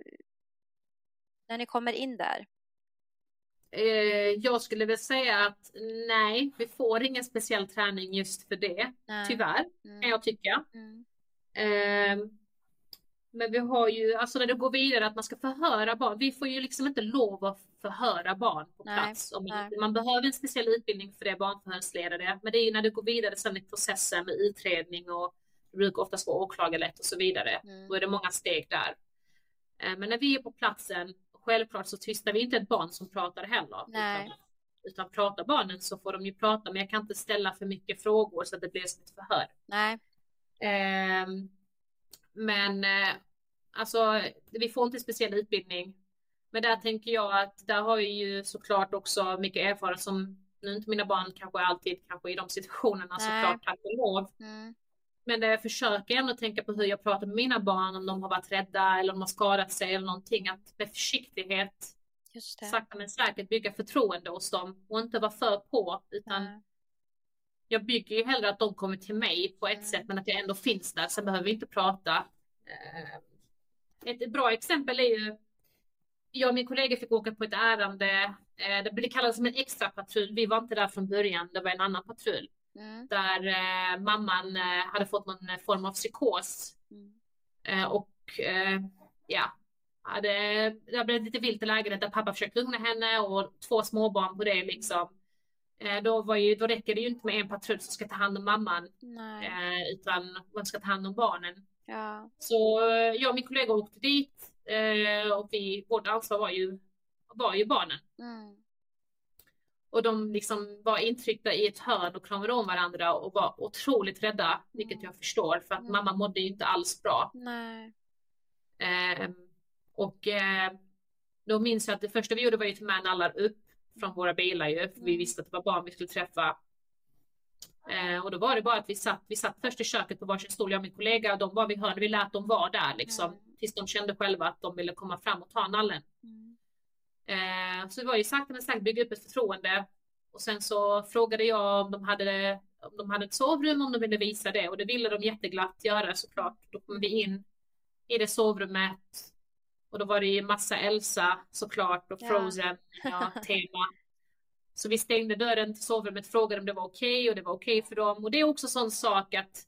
när ni kommer in där? Eh, jag skulle väl säga att nej, vi får ingen speciell träning just för det. Nej. Tyvärr, Mm. kan jag tycka. Mm. Men vi har ju, alltså när det går vidare att man ska förhöra barn. Vi får ju liksom inte lov att förhöra barn på Nej, plats. Om man, nej. man behöver en speciell utbildning för det, barnförhörsledare. Men det är ju när det går vidare sen i processen med utredning och det brukar oftast vara åklagarlätt och så vidare. Mm. Då är det många steg där. Eh, Men när vi är på platsen, självklart så tystar vi inte ett barn som pratar heller. Nej. Utan, utan pratar barnen så får de ju prata, men jag kan inte ställa för mycket frågor så att det blir som ett förhör. Nej. Ehm, men eh, alltså, vi får inte speciell utbildning. Men där tänker jag att där har jag ju såklart också mycket erfarenhet som nu är inte mina barn kanske alltid kanske i de situationerna Nej. såklart tack och lov. Mm. Men jag försöker ändå tänka på hur jag pratar med mina barn om de har varit rädda eller om de har skadat sig eller någonting. Att med försiktighet, sakta men säkert bygga förtroende hos dem och inte vara för på. Utan Nej. Jag bygger ju hellre att de kommer till mig på ett Mm. sätt men att jag ändå finns där. Sen behöver vi inte prata. Eh, Ett bra exempel är ju jag och min kollega fick åka på ett ärende. eh, Det blev kallat som en extra patrull. Vi var inte där från början. Det var en annan patrull Mm. där eh, mamman hade fått någon form av psykos Mm. Och ja, hade, det blev lite vilt i lägenheten pappa försökte lugna henne och två småbarn på det liksom. Eh, då, var ju, då räcker det ju inte med en patrull som ska ta hand om mamman Nej. eh, utan man ska ta hand om barnen. Ja. Så eh, jag och min kollega åkte dit och vi, vårt ansvar var ju, var ju barnen. Mm. Och de liksom var intryckta i ett hörn och kramade om varandra och var otroligt rädda, vilket jag förstår för att Mm. mamma mådde ju inte alls bra. Eh, och eh, då minns jag att det första vi gjorde var ju att ta med nallar upp från våra bilar ju, för vi Mm. visste att det var barn vi skulle träffa. Eh, och då var det bara att vi satt, vi satt först i köket på varsin stol, jag och min kollega, och de var vid hörnet, vi lät dem vara där liksom, Mm. tills de kände själva att de ville komma fram och ta nallen. Mm. Eh, så det var ju sakta men säkert bygga upp ett förtroende. Och sen så frågade jag om de hade, om de hade ett sovrum, om de ville visa det. Och det ville de jätteglatt göra såklart. Då kom vi in i det sovrummet. Och då var det ju massa Elsa såklart och Ja. Frozen ja, *laughs* tema. Så vi stängde dörren till sovrummet, frågade om det var okej och det var okej för dem. Och det är också sån sak att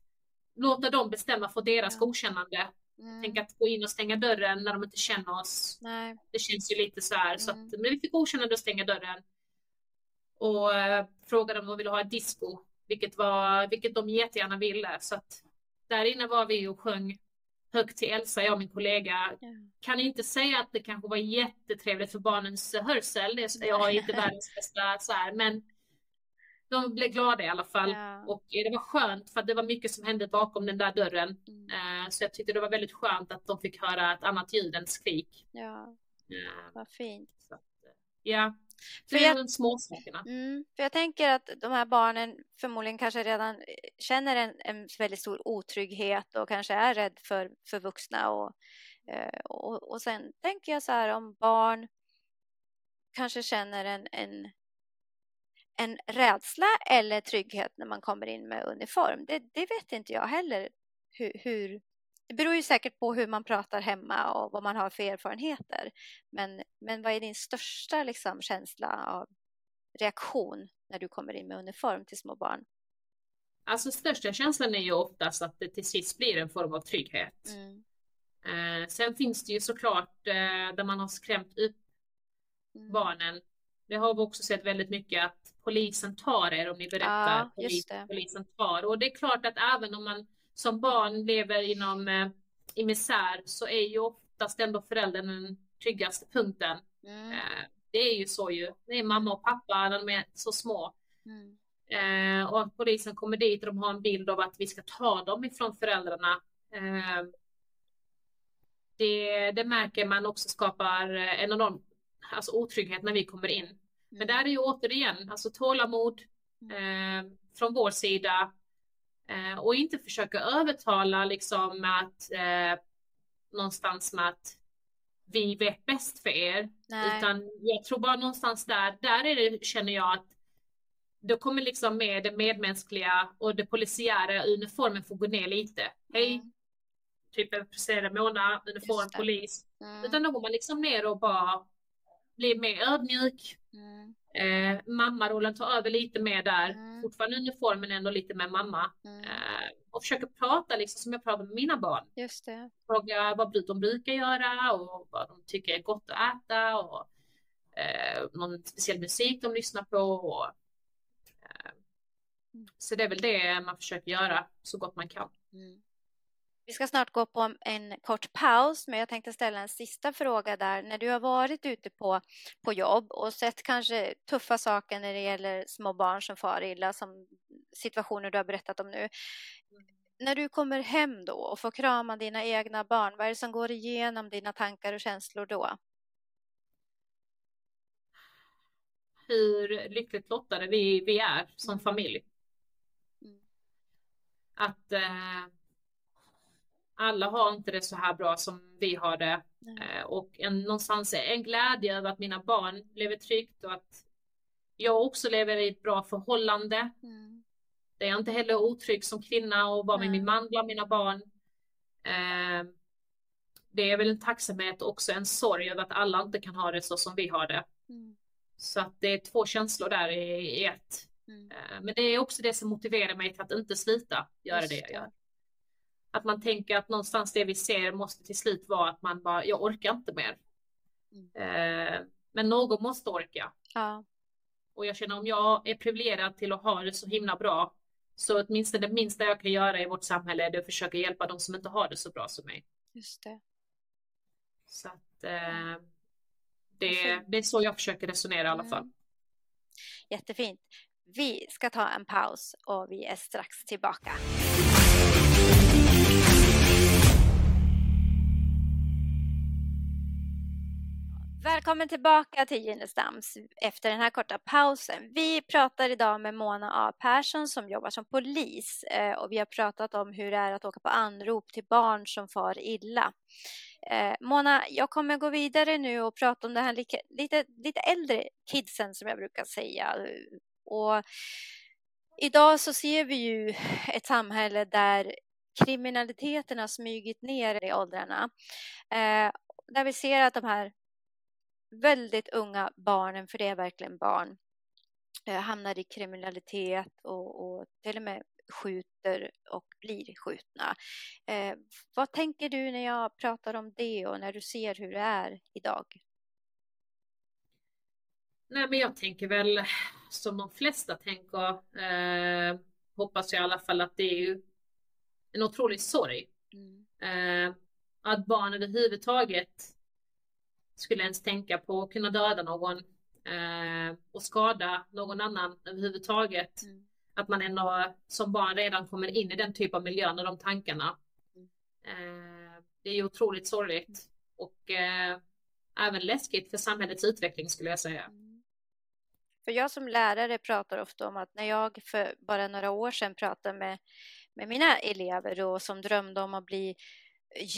låta dem bestämma för deras Ja. godkännande. Mm. Tänk att gå in och stänga dörren när de inte känner oss. Nej. Det känns ju lite så här. Mm. Så att, men vi fick godkänna att stänga dörren. Och äh, frågade om de ville ha ett disco. Vilket, var, vilket de jättegärna ville. Så att där inne var vi och sjöng högt till Elsa, jag och min kollega. Ja. Kan inte säga att det kanske var jättetrevligt för barnens hörsel. Jag är inte världens bästa så här, men de blev glada i alla fall. Ja. Och det var skönt för det var mycket som hände bakom den där dörren. Mm. Eh, så jag tyckte det var väldigt skönt att de fick höra ett annat ljud än skrik. Ja, ja. vad fint. Så eh, ja, för jag, de småsakerna. Mm, för jag tänker att de här barnen förmodligen kanske redan eh, känner en, en väldigt stor otrygghet och kanske är rädd för, för vuxna. Och, och, och sen tänker jag så här om barn kanske känner en, en en rädsla eller trygghet när man kommer in med uniform. Det, det vet inte jag heller. Hur, hur, det beror ju säkert på hur man pratar hemma och vad man har för erfarenheter. Men, men vad är din största liksom, känsla av reaktion när du kommer in med uniform till små barn? Alltså största känslan är ju oftast att det till sist blir en form av trygghet. Mm. Eh, sen finns det ju såklart eh, där man har skrämt upp mm. barnen. Det har vi också sett väldigt mycket att polisen tar er om ni berättar ja, polis, polisen tar. Och det är klart att även om man som barn lever inom eh, i misär så är ju oftast ändå föräldern den tryggaste punkten. Mm. Eh, det är ju så ju. Det är mamma och pappa när de är så små. Mm. Eh, och polisen kommer dit och de har en bild av att vi ska ta dem ifrån föräldrarna. Eh, det, det märker man också skapar en enorm alltså otrygghet när vi kommer in. Men där är ju återigen, alltså tålamod mm. eh, från vår sida eh, och inte försöka övertala liksom att eh, någonstans med att vi vet bäst för er. Nej. Utan jag tror bara någonstans där, där är det, känner jag att då kommer liksom med det medmänskliga och det polisiära uniformen får gå ner lite. Hej, mm. typ en Mona, uniform, polis. Mm. Utan då går man liksom ner och bara blir mer ödmjuk. Mm. Eh, mammarollen tar över lite mer där. Mm. Fortfarande uniformen ändå lite med mamma. Mm. Eh, och försöker prata liksom som jag pratar med mina barn. Just det. Fråga vad de brukar göra och vad de tycker är gott att äta. Och eh, någon speciell musik de lyssnar på. Och, eh, mm. så det är väl det man försöker göra så gott man kan. Mm. Vi ska snart gå på en kort paus, men jag tänkte ställa en sista fråga där. När du har varit ute på, på jobb och sett kanske tuffa saker när det gäller små barn som far illa, som situationer du har berättat om nu. När du kommer hem då och får krama dina egna barn, vad är det som går igenom dina tankar och känslor då? Hur lyckligt lottade vi, vi är som familj. Mm. Att eh, alla har inte det så här bra som vi har det. Mm. Och en, någonstans en glädje över att mina barn lever tryggt och att jag också lever i ett bra förhållande. Mm. Det är inte heller otrygg som kvinna och vara med min man bland mina barn. Eh, det är väl en tacksamhet och också en sorg över att alla inte kan ha det så som vi har det. Mm. Så att det är två känslor där i, i ett. Mm. Eh, men det är också det som motiverar mig till att inte sluta göra Just det jag gör. Att man tänker att någonstans det vi ser måste till slut vara att man bara, jag orkar inte mer. Mm. Eh, men någon måste orka. Ja. Och jag känner om jag är privilegierad till att ha det så himla bra så åtminstone det minsta jag kan göra i vårt samhälle är att försöka hjälpa de som inte har det så bra som mig. Just det. Så att eh, det, det är så jag försöker resonera i alla fall. Mm. Jättefint. Vi ska ta en paus och vi är strax tillbaka. Välkommen tillbaka till Gynestams efter den här korta pausen. Vi pratar idag med Mona A Persson som jobbar som polis eh, och vi har pratat om hur det är att åka på anrop till barn som far illa. Eh, Mona, jag kommer gå vidare nu och prata om det här lite, lite, lite äldre kidsen som jag brukar säga. Och idag så ser vi ju ett samhälle där kriminaliteten har smugit ner i åldrarna. Eh, där vi ser att de här väldigt unga barnen, för det är verkligen barn, eh, hamnar i kriminalitet och, och till och med skjuter och blir skjutna. Eh, vad tänker du när jag pratar om det och när du ser hur det är idag? Nej, men jag tänker väl som de flesta tänker, eh, hoppas jag i alla fall att det är ju en otrolig sorg. Mm. Eh, att barn överhuvudtaget skulle ens tänka på att kunna döda någon eh, och skada någon annan överhuvudtaget. Mm. Att man ändå som barn redan kommer in i den typ av miljön och de tankarna. Mm. Eh, det är ju otroligt sorgligt mm. och eh, även läskigt för samhällets utveckling skulle jag säga. Mm. För jag som lärare pratar ofta om att när jag för bara några år sedan pratade med, med mina elever då, som drömde om att bli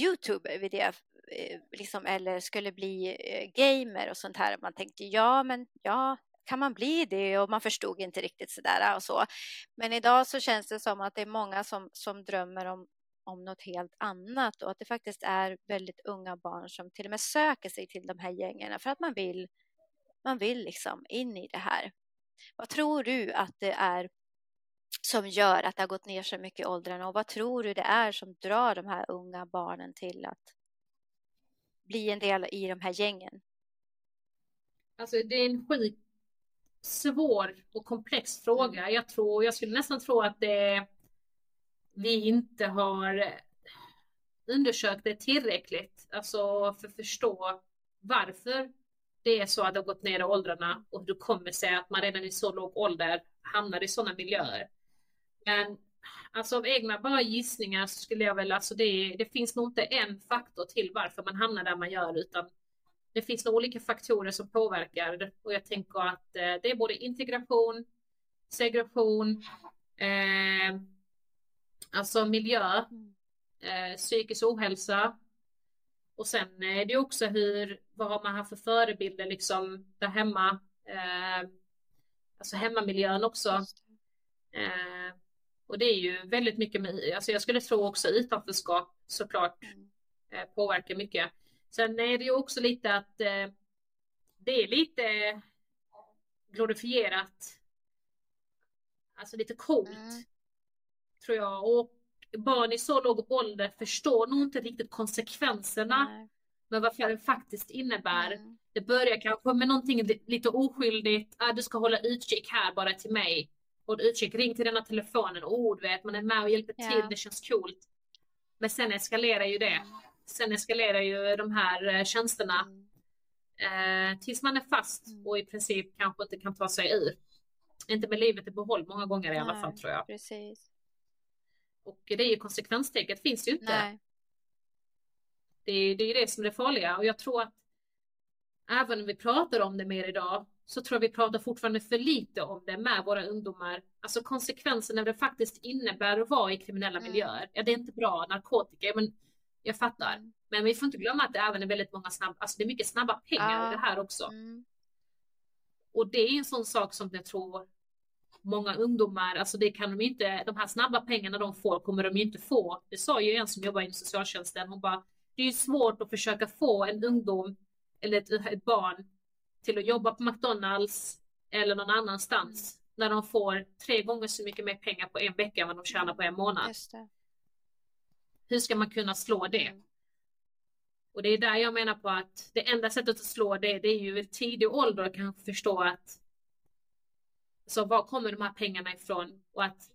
youtuber vid det, Eh, liksom, eller skulle bli eh, gamer och sånt här. Man tänkte ja, men ja, kan man bli det? Och man förstod inte riktigt sådär och så. Men idag så känns det som att det är många som, som drömmer om, om något helt annat och att det faktiskt är väldigt unga barn som till och med söker sig till de här gängen för att man vill, man vill liksom in i det här. Vad tror du att det är som gör att det har gått ner så mycket i åldrarna och vad tror du det är som drar de här unga barnen till att bli en del i de här gängen? Alltså det är en sjukt svår och komplex fråga. Mm. Jag tror, jag skulle nästan tro att det, vi inte har undersökt det tillräckligt, alltså för att förstå varför det är så att det har gått ner i åldrarna och hur det kommer sig att man redan i så låg ålder hamnar i sådana miljöer. Men alltså av egna bara gissningar så skulle jag väl, alltså det, det finns nog inte en faktor till varför man hamnar där man gör utan det finns nog olika faktorer som påverkar. Och jag tänker att eh, det är både integration, segregation, eh, alltså miljö, eh, psykisk ohälsa. Och sen är det också hur, vad har man haft för förebilder liksom där hemma, eh, alltså hemmamiljön också. Eh, och det är ju väldigt mycket med, alltså jag skulle tro också utanförskap såklart mm. eh, påverkar mycket. Sen är det ju också lite att eh, det är lite glorifierat, alltså lite coolt, mm. tror jag. Och barn i så låg ålder förstår nog inte riktigt konsekvenserna Nej. med vad det faktiskt innebär. Mm. Det börjar kanske med någonting lite oskyldigt, ah, du ska hålla utkik här bara till mig håll utkik, ring till denna telefonen, oh du vet man är med och hjälper till, ja. det känns coolt. Men sen eskalerar ju det. Sen eskalerar ju de här eh, tjänsterna mm. eh, tills man är fast mm. och i princip kanske inte kan ta sig ur. Inte med livet i behåll många gånger i alla fall tror jag. Precis. Och det är ju konsekvenstecket finns ju inte. Nej. Det är, det är det som är det farliga och jag tror att även om vi pratar om det mer idag så tror jag vi pratar fortfarande för lite om det med våra ungdomar. Alltså konsekvenserna det faktiskt innebär att vara i kriminella mm. miljöer. Ja, det är inte bra, narkotika, men jag fattar. Mm. Men vi får inte glömma att det även är väldigt många snabba, alltså det är mycket snabba pengar ah. i det här också. Mm. Och det är en sån sak som jag tror många ungdomar, alltså det kan de inte, de här snabba pengarna de får kommer de inte få. Det sa ju en som jobbar inom socialtjänsten, hon bara, det är ju svårt att försöka få en ungdom eller ett, ett barn till att jobba på McDonalds eller någon annanstans mm. när de får tre gånger så mycket mer pengar på en vecka än vad de tjänar på en månad. Hur ska man kunna slå det? Mm. Och det är där jag menar på att det enda sättet att slå det, det är ju i tidig ålder att kanske förstå att så var kommer de här pengarna ifrån? Och att,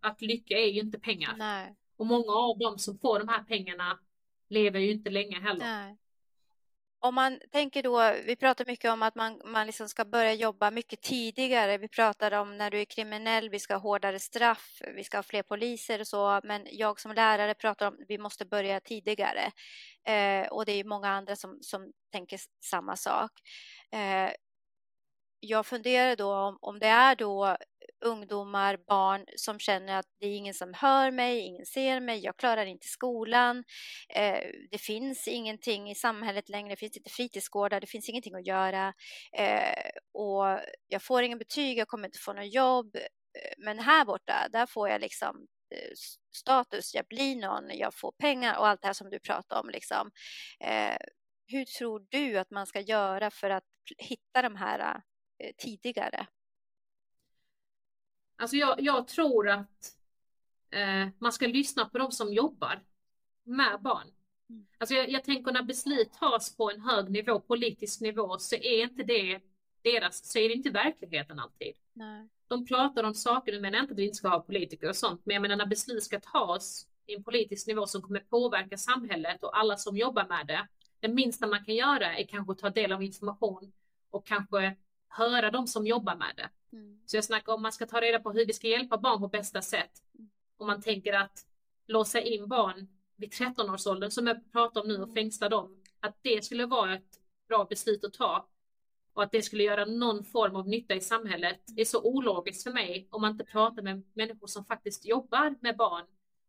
att lycka är ju inte pengar. Nej. Och många av dem som får de här pengarna lever ju inte länge heller. Nej om man tänker då, vi pratar mycket om att man, man liksom ska börja jobba mycket tidigare. Vi pratar om när du är kriminell, vi ska ha hårdare straff, vi ska ha fler poliser och så. Men jag som lärare pratar om att vi måste börja tidigare. Eh, och det är många andra som, som tänker samma sak. Eh, jag funderar då om, om det är då ungdomar, barn som känner att det är ingen som hör mig, ingen ser mig, jag klarar inte skolan, eh, det finns ingenting i samhället längre, det finns inte fritidsgårdar, det finns ingenting att göra eh, och jag får ingen betyg, jag kommer inte få något jobb. Eh, men här borta, där får jag liksom eh, status, jag blir någon, jag får pengar och allt det här som du pratar om. Liksom. Eh, hur tror du att man ska göra för att hitta de här tidigare? Alltså jag, jag tror att eh, man ska lyssna på de som jobbar med barn. Mm. Alltså jag, jag tänker när beslut tas på en hög nivå, politisk nivå, så är inte det deras, så är det inte verkligheten alltid. Nej. De pratar om saker, nu menar jag inte att vi inte ska ha politiker och sånt, men jag menar när beslut ska tas i en politisk nivå som kommer påverka samhället och alla som jobbar med det. Det minsta man kan göra är kanske ta del av information och kanske höra de som jobbar med det. Mm. Så jag snackar om man ska ta reda på hur vi ska hjälpa barn på bästa sätt. Om man tänker att låsa in barn vid 13-årsåldern som jag pratar om nu och fängsla dem. Att det skulle vara ett bra beslut att ta. Och att det skulle göra någon form av nytta i samhället. Är så ologiskt för mig om man inte pratar med människor som faktiskt jobbar med barn.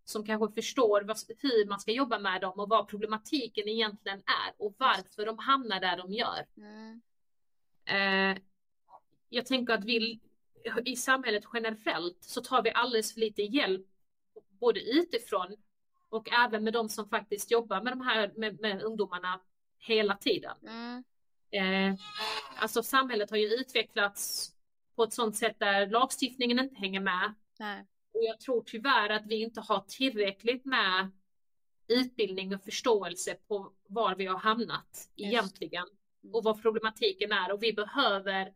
Som kanske förstår vad, hur man ska jobba med dem och vad problematiken egentligen är och varför de hamnar där de gör. Mm. Eh, jag tänker att vi i samhället generellt så tar vi alldeles för lite hjälp både utifrån och även med de som faktiskt jobbar med de här med, med ungdomarna hela tiden. Mm. Eh, alltså samhället har ju utvecklats på ett sådant sätt där lagstiftningen inte hänger med. Nej. Och jag tror tyvärr att vi inte har tillräckligt med utbildning och förståelse på var vi har hamnat Just. egentligen Mm. och vad problematiken är och vi behöver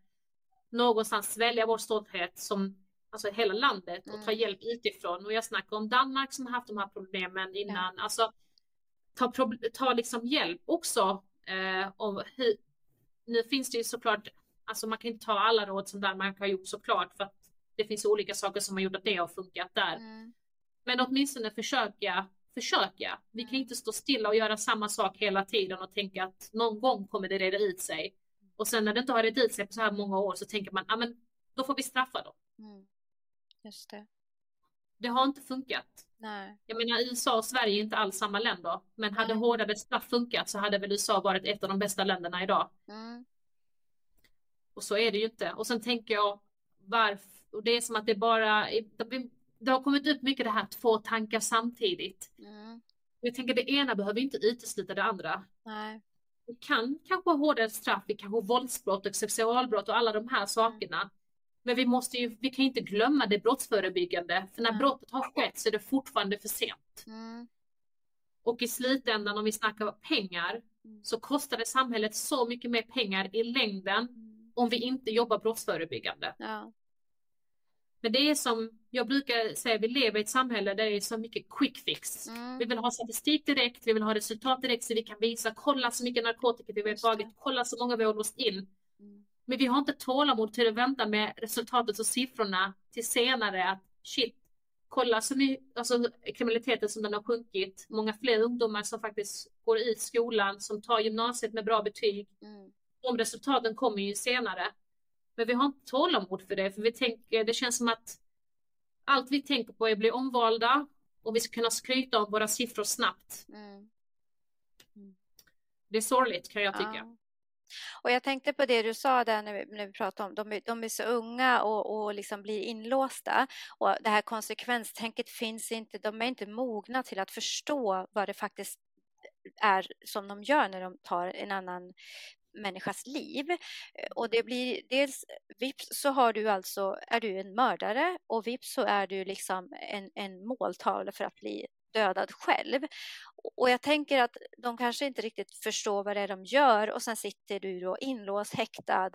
någonstans svälja vår stolthet som alltså hela landet och ta Mm. hjälp utifrån och jag snackar om Danmark som har haft de här problemen innan. Alltså ta, ta liksom hjälp också eh, om hur, nu finns det ju såklart, alltså man kan inte ta alla råd som Danmark har gjort såklart för att det finns olika saker som har gjort att det har funkat där. Mm. Men åtminstone försöka, försöka. Vi kan Mm. inte stå stilla och göra samma sak hela tiden och tänka att någon gång kommer det reda ut sig. Och sen när det inte har redat ut sig på så här många år så tänker man, ja men då får vi straffa dem. Mm. Just det. Det har inte funkat. Nej. Jag menar USA och Sverige är inte alls samma länder. Men hade Nej. hårdare straff funkat så hade väl USA varit ett av de bästa länderna idag. Mm. Och så är det ju inte. Och sen tänker jag varför, och det är som att det bara, det har kommit upp mycket det här två tankar samtidigt. Mm. Jag tänker det ena behöver inte utesluta det andra. Nej. Vi kan kanske ha hårdare straff, vi kanske ha våldsbrott och sexualbrott och alla de här sakerna. Men vi måste ju, vi kan inte glömma det brottsförebyggande. För när Nej. brottet har skett så är det fortfarande för sent. Mm. Och i slutändan om vi snackar pengar Mm. så kostar det samhället så mycket mer pengar i längden Mm. om vi inte jobbar brottsförebyggande. Ja. Men det är som jag brukar säga, vi lever i ett samhälle där det är så mycket quick fix. Mm. Vi vill ha statistik direkt, vi vill ha resultat direkt så vi kan visa, kolla så mycket narkotika vi har tagit, kolla så många vi har låst in. Mm. Men vi har inte tålamod till att vänta med resultatet och siffrorna till senare att shit, kolla så mycket, alltså kriminaliteten som den har sjunkit. Många fler ungdomar som faktiskt går ut skolan, som tar gymnasiet med bra betyg. Mm. De resultaten kommer ju senare. Men vi har inte tålamod för det, för vi tänker, det känns som att allt vi tänker på är att bli omvalda och vi ska kunna skryta om våra siffror snabbt. Mm. Det är sorgligt kan jag tycka. Ja. Och jag tänkte på det du sa där när vi, när vi pratade om de, är- de är så unga och, och liksom blir inlåsta och det här konsekvenstänket finns inte, de är inte mogna till att förstå vad det faktiskt är som de gör när de tar en annan människas liv. Eh, och det blir dels vips så har du alltså, är du en mördare och vips så är du liksom en, en måltavla för att bli dödad själv. Och jag tänker att de kanske inte riktigt förstår vad det är de gör och sen sitter du då inlåst, häktad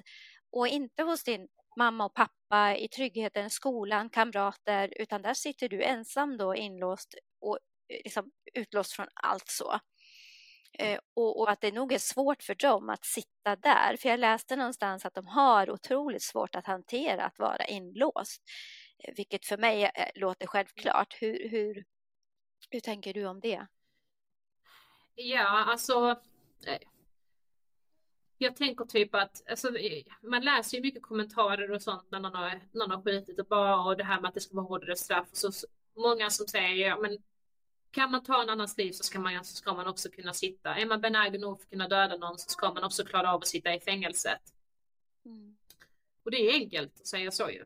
och inte hos din mamma och pappa i tryggheten, skolan, kamrater, utan där sitter du ensam då inlåst och eh, liksom utlåst från allt så. Eh, och, och att det nog är svårt för dem att sitta där. För jag läste någonstans att de har otroligt svårt att hantera att vara inlåst. Eh, vilket för mig eh, låter självklart. Hur, hur, hur tänker du om det? Ja, alltså. Eh, jag tänker typ att alltså, man läser ju mycket kommentarer och sånt när någon har, någon har skjutit och bara och det här med att det ska vara hårdare straff. Och så, så, många som säger ja, men kan man ta en annans liv så ska man, så ska man också kunna sitta. Är man benägen nog för att kunna döda någon så ska man också klara av att sitta i fängelset. Mm. Och det är enkelt att säga så ju.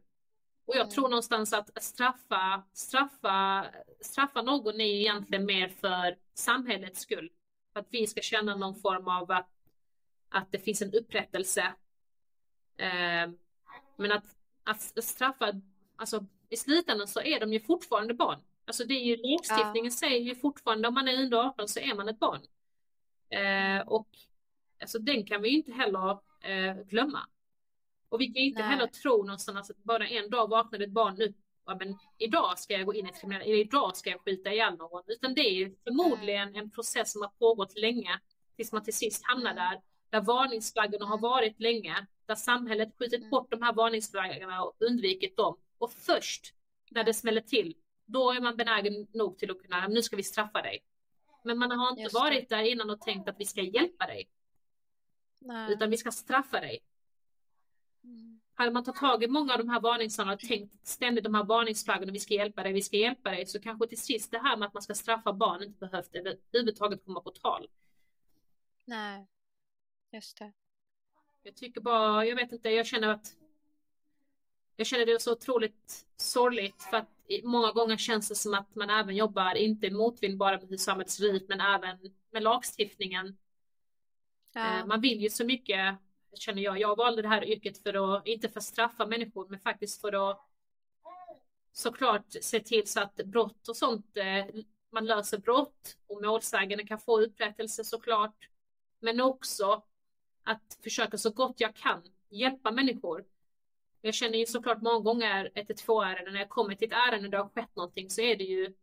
Och jag Mm. tror någonstans att straffa, straffa, straffa någon är egentligen mer för samhällets skull. För att vi ska känna någon form av att, att det finns en upprättelse. Eh, men att, att straffa, alltså i slutändan så är de ju fortfarande barn. Alltså det är ju lagstiftningen ja. säger ju fortfarande om man är under 18 så är man ett barn. Eh, och alltså den kan vi ju inte heller eh, glömma. Och vi kan inte Nej. heller tro någonstans att bara en dag vaknade ett barn nu, ja, men idag ska jag gå in i kriminella, idag ska jag skjuta ihjäl någon. Utan det är förmodligen mm. en process som har pågått länge tills man till sist hamnar mm. där, där varningsflaggorna har varit länge, där samhället skjutit mm. bort de här varningsflaggorna och undvikit dem. Och först när det smäller till, då är man benägen nog till att kunna, nu ska vi straffa dig. Men man har inte varit där innan och tänkt att vi ska hjälpa dig. Nej. Utan vi ska straffa dig. Mm. Hade man tagit tag i många av de här varningssignalerna och tänkt ständigt de här varningsflaggorna, vi ska hjälpa dig, vi ska hjälpa dig, så kanske till sist det här med att man ska straffa barn inte behövt överhuvudtaget komma på tal. Nej, just det. Jag tycker bara, jag vet inte, jag känner att jag känner det så otroligt sorgligt för att många gånger känns det som att man även jobbar, inte motvind bara med hur samhället ser ut, men även med lagstiftningen. Ja. Eh, man vill ju så mycket, känner jag. Jag valde det här yrket för att, inte för att straffa människor, men faktiskt för att såklart se till så att brott och sånt, eh, man löser brott och målsägande kan få upprättelse såklart. Men också att försöka så gott jag kan hjälpa människor jag känner ju såklart många gånger 112-ärenden, när jag kommer till ett ärende där det har skett någonting så är det ju,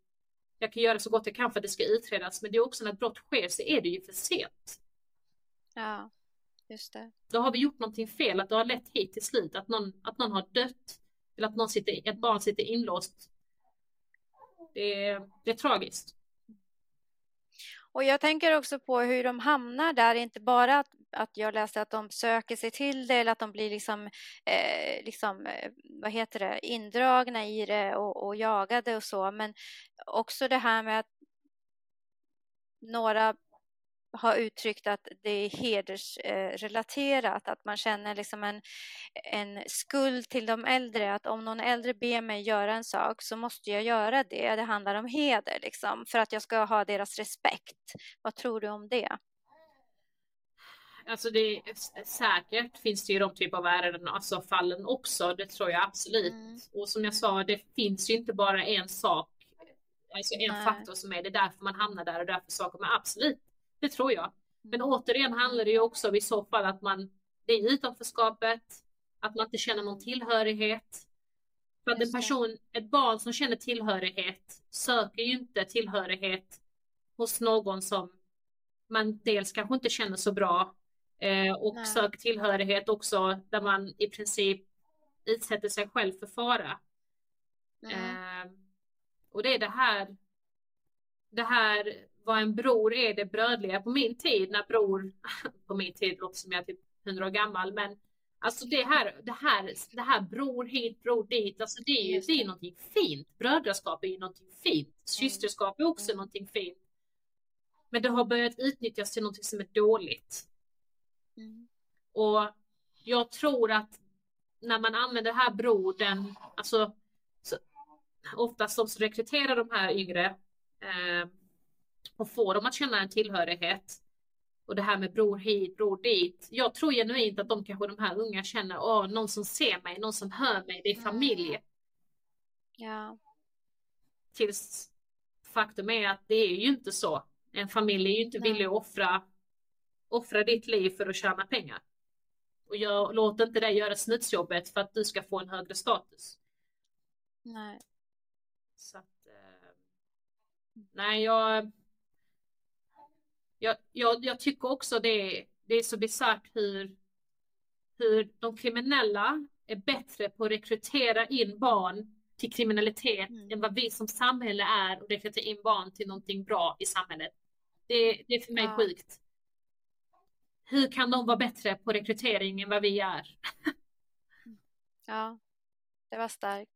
jag kan göra så gott jag kan för att det ska utredas, men det är också när ett brott sker så är det ju för sent. Ja, just det. Då har vi gjort någonting fel, att det har lett hit till slut, att någon, att någon har dött, eller att någon sitter, ett barn sitter inlåst. Det är, det är tragiskt. Och jag tänker också på hur de hamnar där, inte bara att att jag läste att de söker sig till det eller att de blir liksom, eh, liksom eh, vad heter det, indragna i det och, och jagade och så. Men också det här med att några har uttryckt att det är hedersrelaterat, att man känner liksom en, en skuld till de äldre, att om någon äldre ber mig göra en sak så måste jag göra det. Det handlar om heder, liksom, för att jag ska ha deras respekt. Vad tror du om det? Alltså det är säkert finns det ju de typer av ärenden, alltså fallen också. Det tror jag absolut. Mm. Och som jag sa, det finns ju inte bara en sak, alltså en Nej. faktor som är det därför man hamnar där och därför saker. Men absolut, det tror jag. Men mm. återigen handlar det ju också i så fall att man, det är utanförskapet, att man inte känner någon tillhörighet. För att en person, ett barn som känner tillhörighet söker ju inte tillhörighet hos någon som man dels kanske inte känner så bra Eh, och Nej. sök tillhörighet också där man i princip utsätter sig själv för fara. Eh, och det är det här, det här vad en bror är det brödliga på min tid när bror, *laughs* på min tid låter som jag är typ 100 år gammal, men alltså det här, det här, det här bror hit, bror dit, alltså det är ju det är någonting fint. Brödraskap är ju någonting fint. Systerskap är också mm. någonting fint. Men det har börjat utnyttjas till någonting som är dåligt. Mm. Och jag tror att när man använder här brodern, alltså så, oftast de som rekryterar de här yngre eh, och får dem att känna en tillhörighet. Och det här med bror hit, bror dit. Jag tror genuint att de kanske de här unga känner, åh, någon som ser mig, någon som hör mig, det är mm. familj. Ja. Tills faktum är att det är ju inte så. En familj är ju inte Nej. villig att offra offra ditt liv för att tjäna pengar. Och jag, låt inte det göra snutsjobbet för att du ska få en högre status. Nej. Så att, eh, nej, jag, jag, jag, jag, tycker också det, det är så bisarrt hur, hur de kriminella är bättre på att rekrytera in barn till kriminalitet mm. än vad vi som samhälle är och rekrytera in barn till någonting bra i samhället. Det, det är för mig ja. sjukt hur kan de vara bättre på rekrytering än vad vi är? ja, det var starkt.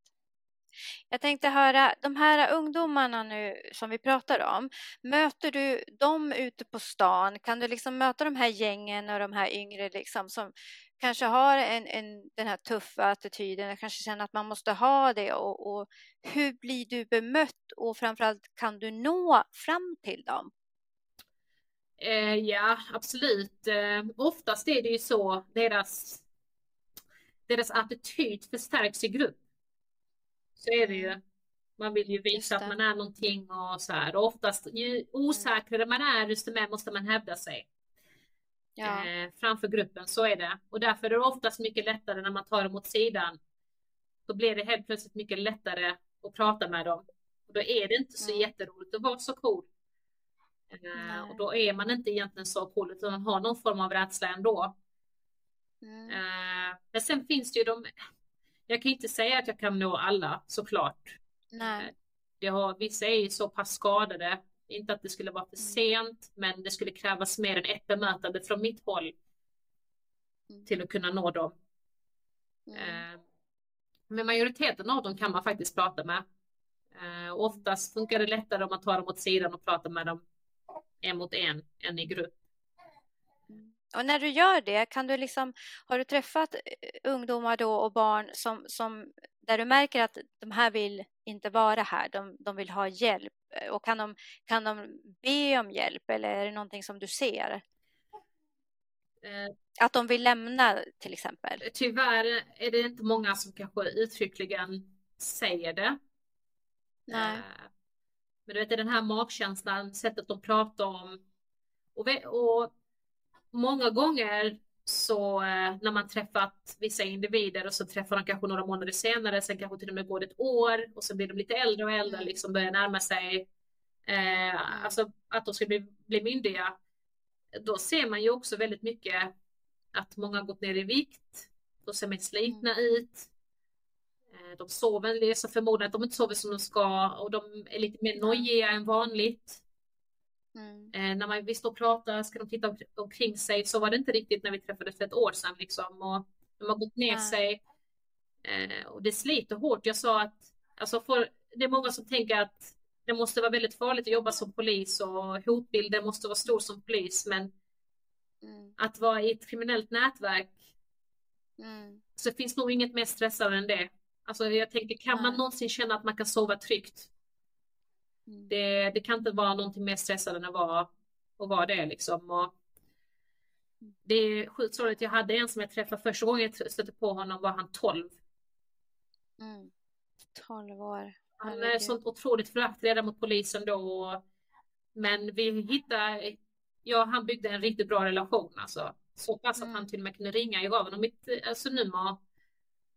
Jag tänkte höra, de här ungdomarna nu som vi pratar om, möter du dem ute på stan? Kan du liksom möta de här gängen och de här yngre liksom som kanske har en, en, den här tuffa attityden och kanske känner att man måste ha det och, och hur blir du bemött och framförallt kan du nå fram till dem? Eh, ja, absolut. Eh, oftast är det ju så deras, deras attityd förstärks i grupp. Så är det ju. Man vill ju visa att man är någonting och så här. Och oftast ju osäkrare man är, desto mer måste man hävda sig. Ja. Eh, framför gruppen, så är det. Och därför är det oftast mycket lättare när man tar dem åt sidan. Då blir det helt plötsligt mycket lättare att prata med dem. Och då är det inte så mm. jätteroligt att vara så cool. Eh, och då är man inte egentligen så cool utan man har någon form av rädsla ändå. Mm. Eh, men sen finns det ju de, jag kan inte säga att jag kan nå alla såklart. Nej. Det har, vissa är ju så pass skadade, inte att det skulle vara för mm. sent, men det skulle krävas mer än ett bemötande från mitt håll mm. till att kunna nå dem. Mm. Eh, men majoriteten av dem kan man faktiskt prata med. oftast funkar det lättare om man tar dem åt sidan och pratar med dem en mot en än i grupp. Och när du gör det, kan du liksom, har du träffat eh, ungdomar då och barn som, som, där du märker att de här vill inte vara här, de, de vill ha hjälp? Och kan de, kan de be om hjälp eller är det någonting som du ser? Eh, att de vill lämna till exempel? Tyvärr är det inte många som kanske uttryckligen säger det. Nej. Men du vet, den här magkänslan, sättet de pratar om. Och, och många gånger så eh, när man träffat vissa individer och så träffar de kanske några månader senare, sen kanske till och med går det ett år och så blir de lite äldre och äldre, mm. liksom börjar närma sig, eh, alltså att de ska bli, bli myndiga. Då ser man ju också väldigt mycket att många har gått ner i vikt, de ser mer slitna mm. ut. De sover, så förmodligen att de inte sover som de ska och de är lite mer nojiga än vanligt. Mm. Eh, när man vill stå och prata, ska de titta omkring sig, så var det inte riktigt när vi träffades för ett år sedan. Liksom. Och de har gått ner ja. sig. Eh, och det sliter hårt. Jag sa att alltså för, det är många som tänker att det måste vara väldigt farligt att jobba som polis och hotbilden måste vara stor som polis. Men mm. att vara i ett kriminellt nätverk mm. så finns nog inget mer stressande än det. Alltså jag tänker, kan man någonsin känna att man kan sova tryggt? Mm. Det, det, kan inte vara någonting mer stressande än att vara, att vara det liksom. Och det är sjukt sorgligt. Jag hade en som jag träffade första gången jag stötte på honom var han 12. Mm. 12 år. Han är sånt otroligt förakt redan mot polisen då. Men vi hittade, ja han byggde en riktigt bra relation alltså. Så pass mm. att han till och med kunde ringa. Jag gav honom mitt alltså, nummer.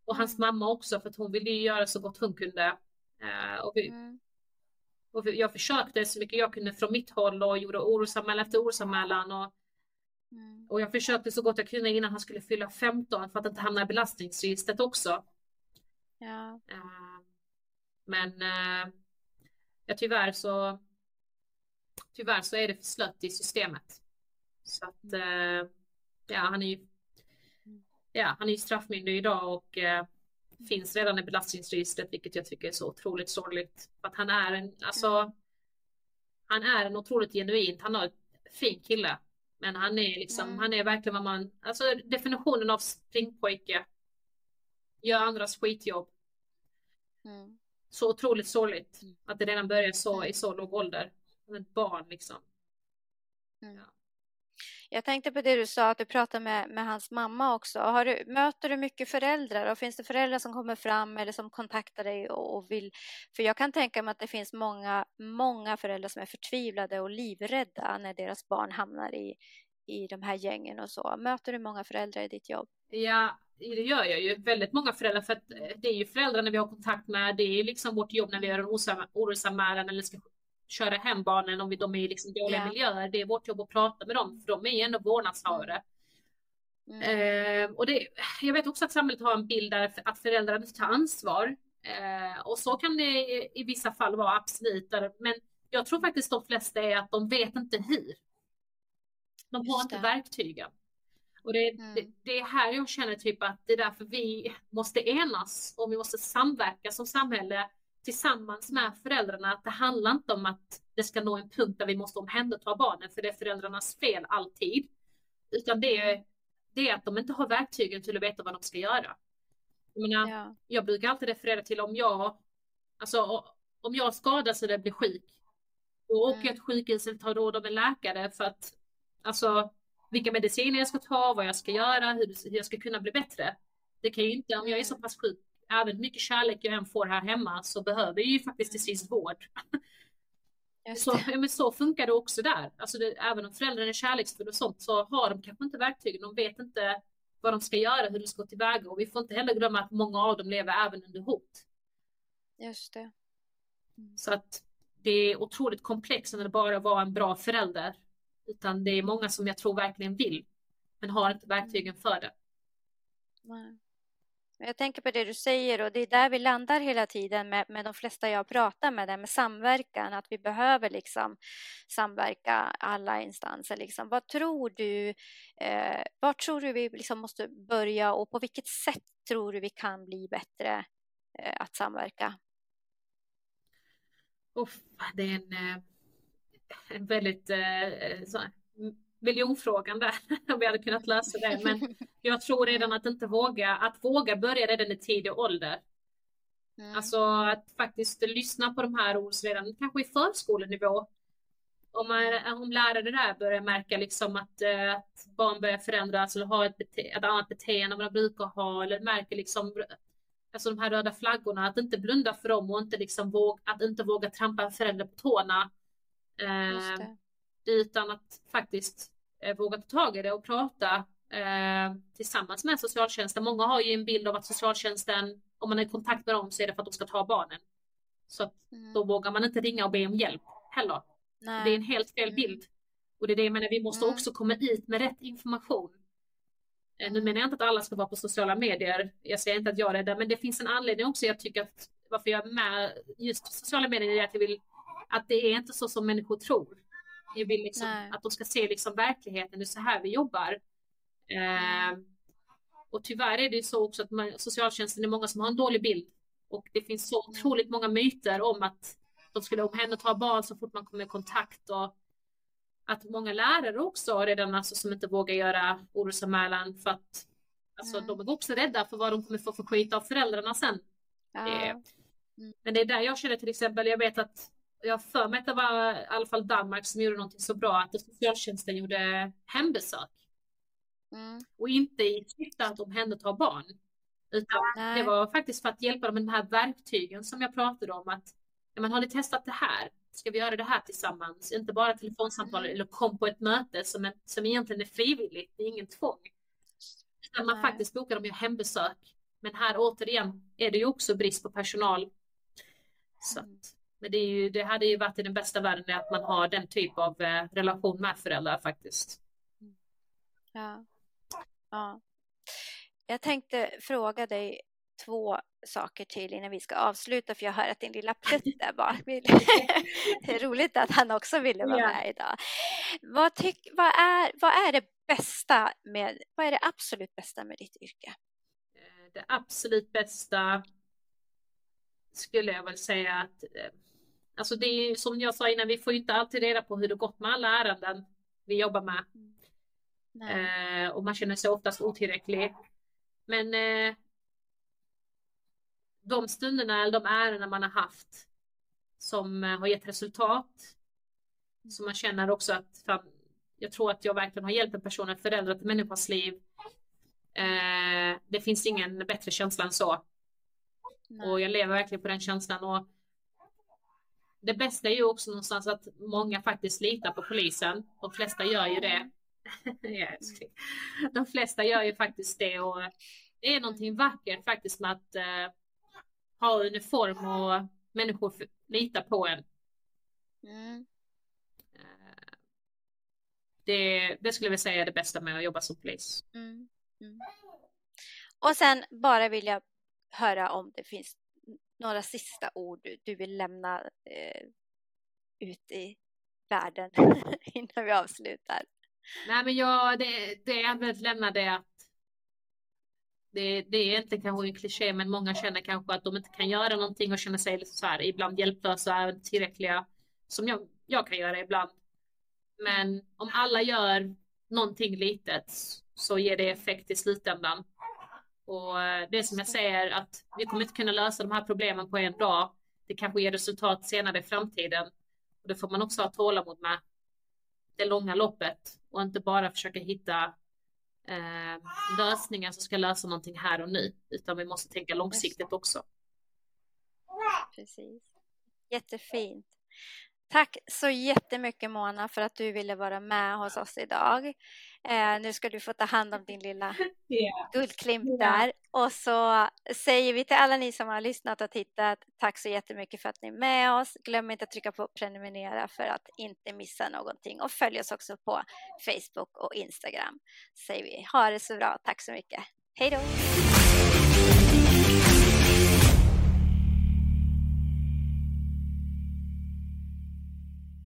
Och hans mm. mamma också för att hon ville göra så gott hon kunde. Uh, och vi, mm. Och jag försökte så mycket jag kunde från mitt håll och gjorde orosanmälan efter orosanmälan. Och, mm. och jag försökte så gott jag kunde innan han skulle fylla 15 för att inte hamna i belastningsregistret också. Ja. Uh, men uh, ja, tyvärr så tyvärr så är det för slött i systemet. Så att uh, ja, han är ju. Ja, han är ju straffmyndig idag och finns redan i belastningsregistret, vilket jag tycker är så otroligt sorgligt. Att han är en, alltså, han är en otroligt genuint, han har ett fin kille. Men han är liksom, mm. han är verkligen vad man, alltså definitionen av springpojke. Gör andras skitjobb. Mm. Så otroligt sorgligt mm. att det redan börjar så mm. i så låg ålder. Som ett barn liksom. Mm. Ja. Jag tänkte på det du sa, att du pratar med, med hans mamma också. Har du, möter du mycket föräldrar och finns det föräldrar som kommer fram eller som kontaktar dig och, och, vill? För jag kan tänka mig att det finns många, många föräldrar som är förtvivlade och livrädda när deras barn hamnar i, i de här gängen och så. Möter du många föräldrar i ditt jobb? Ja, det gör jag ju. Väldigt många föräldrar, för att eh, det är ju föräldrarna vi har kontakt med. Det är liksom vårt jobb när vi gör en orosanmälan eller ska köra hem barnen om de är i liksom dåliga yeah. miljöer. Det är vårt jobb att prata med dem, för de är ändå vårdnadshavare. Mm. Eh, och det, jag vet också att samhället har en bild där att föräldrar inte tar ansvar. Eh, och så kan det i, i vissa fall vara absolut. Men jag tror faktiskt de flesta är att de vet inte hur. De har inte verktygen. Och det, mm. det, det, är här jag känner typ att det är därför vi måste enas och vi måste samverka som samhälle tillsammans med föräldrarna att det handlar inte om att det ska nå en punkt där vi måste omhänderta barnen för det är föräldrarnas fel alltid. Utan det är, det är att de inte har verktygen till att veta vad de ska göra. Jag, menar, ja. jag brukar alltid referera till om jag, alltså, om jag skadas eller blir sjuk, då åker mm. jag till sjukhus eller tar råd av en läkare för att alltså vilka mediciner jag ska ta, vad jag ska göra, hur, hur jag ska kunna bli bättre. Det kan ju inte, om jag är så pass sjuk även mycket kärlek jag än får här hemma så behöver jag ju faktiskt till sist vård. Så, men så funkar det också där. Alltså det, även om föräldrarna är kärleksfulla och sånt så har de kanske inte verktygen. De vet inte vad de ska göra, hur de ska gå tillväga. Och vi får inte heller glömma att många av dem lever även under hot. Just det. Mm. Så att det är otroligt komplext när det bara vara en bra förälder. Utan det är många som jag tror verkligen vill, men har inte verktygen för det. Nej. Jag tänker på det du säger och det är där vi landar hela tiden med, med de flesta jag pratar med, det med samverkan, att vi behöver liksom samverka alla instanser. Liksom. Vad tror du, eh, var tror du vi liksom måste börja och på vilket sätt tror du vi kan bli bättre eh, att samverka? Oh, det är en, eh, en väldigt eh, så, miljonfrågan där, *laughs* om vi hade kunnat lösa det. Men *laughs* jag tror redan att inte våga, att våga börja redan i tidig ålder. Mm. Alltså att faktiskt lyssna på de här orden redan kanske i förskolenivå. Om, man, om lärare där börjar märka liksom att, eh, att barn börjar förändras eller ha ett, bete ett annat beteende än vad de brukar ha eller märker liksom alltså de här röda flaggorna, att inte blunda för dem och inte liksom våga, att inte våga trampa en förälder på tårna. Eh, utan att faktiskt eh, våga ta tag i det och prata eh, tillsammans med socialtjänsten. Många har ju en bild av att socialtjänsten, om man är i kontakt med dem så är det för att de ska ta barnen. Så att mm. då vågar man inte ringa och be om hjälp heller. Nej. Det är en helt fel mm. bild. Och det är det jag menar, vi måste mm. också komma ut med rätt information. Eh, nu menar jag inte att alla ska vara på sociala medier. Jag säger inte att jag är det, men det finns en anledning också. Jag tycker att varför jag är med just sociala medier är att jag vill att det är inte så som människor tror. Jag vill liksom att de ska se liksom verkligheten, det är så här vi jobbar. Eh, och tyvärr är det så också att man, socialtjänsten är många som har en dålig bild. Och det finns så mm. otroligt många myter om att de skulle omhänderta barn så fort man kommer i kontakt. Och att många lärare också redan alltså, som inte vågar göra orosanmälan för att alltså, mm. de är också rädda för vad de kommer få för skit av föräldrarna sen. Ja. Mm. Men det är där jag känner till exempel, jag vet att jag för mig att det var i alla fall Danmark som gjorde någonting så bra att socialtjänsten gjorde hembesök. Mm. Och inte i syfte att omhänderta barn. Utan Nej. det var faktiskt för att hjälpa dem med de här verktygen som jag pratade om. Att men har ni testat det här? Ska vi göra det här tillsammans? Inte bara telefonsamtal mm. eller kom på ett möte som, är, som egentligen är frivilligt. Det är ingen tvång. Utan man faktiskt bokar dem ju hembesök. Men här återigen är det ju också brist på personal. Så mm. att, men det, ju, det hade ju varit i den bästa världen att man har den typ av eh, relation med föräldrar faktiskt. Ja. ja. Jag tänkte fråga dig två saker till innan vi ska avsluta för jag hör att din lilla plutt där bak *laughs* Det är roligt att han också ville vara med idag. Vad, tyck, vad, är, vad är det bästa med, vad är det absolut bästa med ditt yrke? Eh, det absolut bästa skulle jag väl säga att eh, Alltså det är som jag sa innan, vi får inte alltid reda på hur det gått med alla ärenden vi jobbar med. Eh, och man känner sig oftast otillräcklig. Men eh, de stunderna eller de ärenden man har haft som eh, har gett resultat. Mm. Så man känner också att fan, jag tror att jag verkligen har hjälpt en person att förändra ett människas liv. Eh, det finns ingen bättre känsla än så. Nej. Och jag lever verkligen på den känslan. Och det bästa är ju också någonstans att många faktiskt litar på polisen. De flesta gör ju det. *laughs* De flesta gör ju faktiskt det och det är någonting vackert faktiskt med att uh, ha uniform och människor litar på en. Mm. Uh, det, det, skulle jag säga är det bästa med att jobba som polis. Mm. Mm. Och sen bara vill jag höra om det finns några sista ord du vill lämna eh, ut i världen *laughs* *laughs* innan vi avslutar? Nej, men jag, det, det jag vill lämna det att det, det, är inte kanske en kliché, men många känner kanske att de inte kan göra någonting och känner sig lite så här, ibland hjälplösa, tillräckliga, som jag, jag kan göra ibland. Men om alla gör någonting litet så ger det effekt i slutändan. Och eh, det som jag säger att vi kommer inte kunna lösa de här problemen på en dag. Det kanske ger resultat senare i framtiden. Och det får man också ha tålamod med. Det långa loppet och inte bara försöka hitta eh, lösningar som ska lösa någonting här och nu, utan vi måste tänka långsiktigt också. Precis. Jättefint. Tack så jättemycket Mona för att du ville vara med hos oss idag. Eh, nu ska du få ta hand om din lilla yeah. guldklimp yeah. där. Och så säger vi till alla ni som har lyssnat och tittat, tack så jättemycket för att ni är med oss. Glöm inte att trycka på prenumerera för att inte missa någonting och följ oss också på Facebook och Instagram. Säger vi. Ha det så bra. Tack så mycket. Hej då!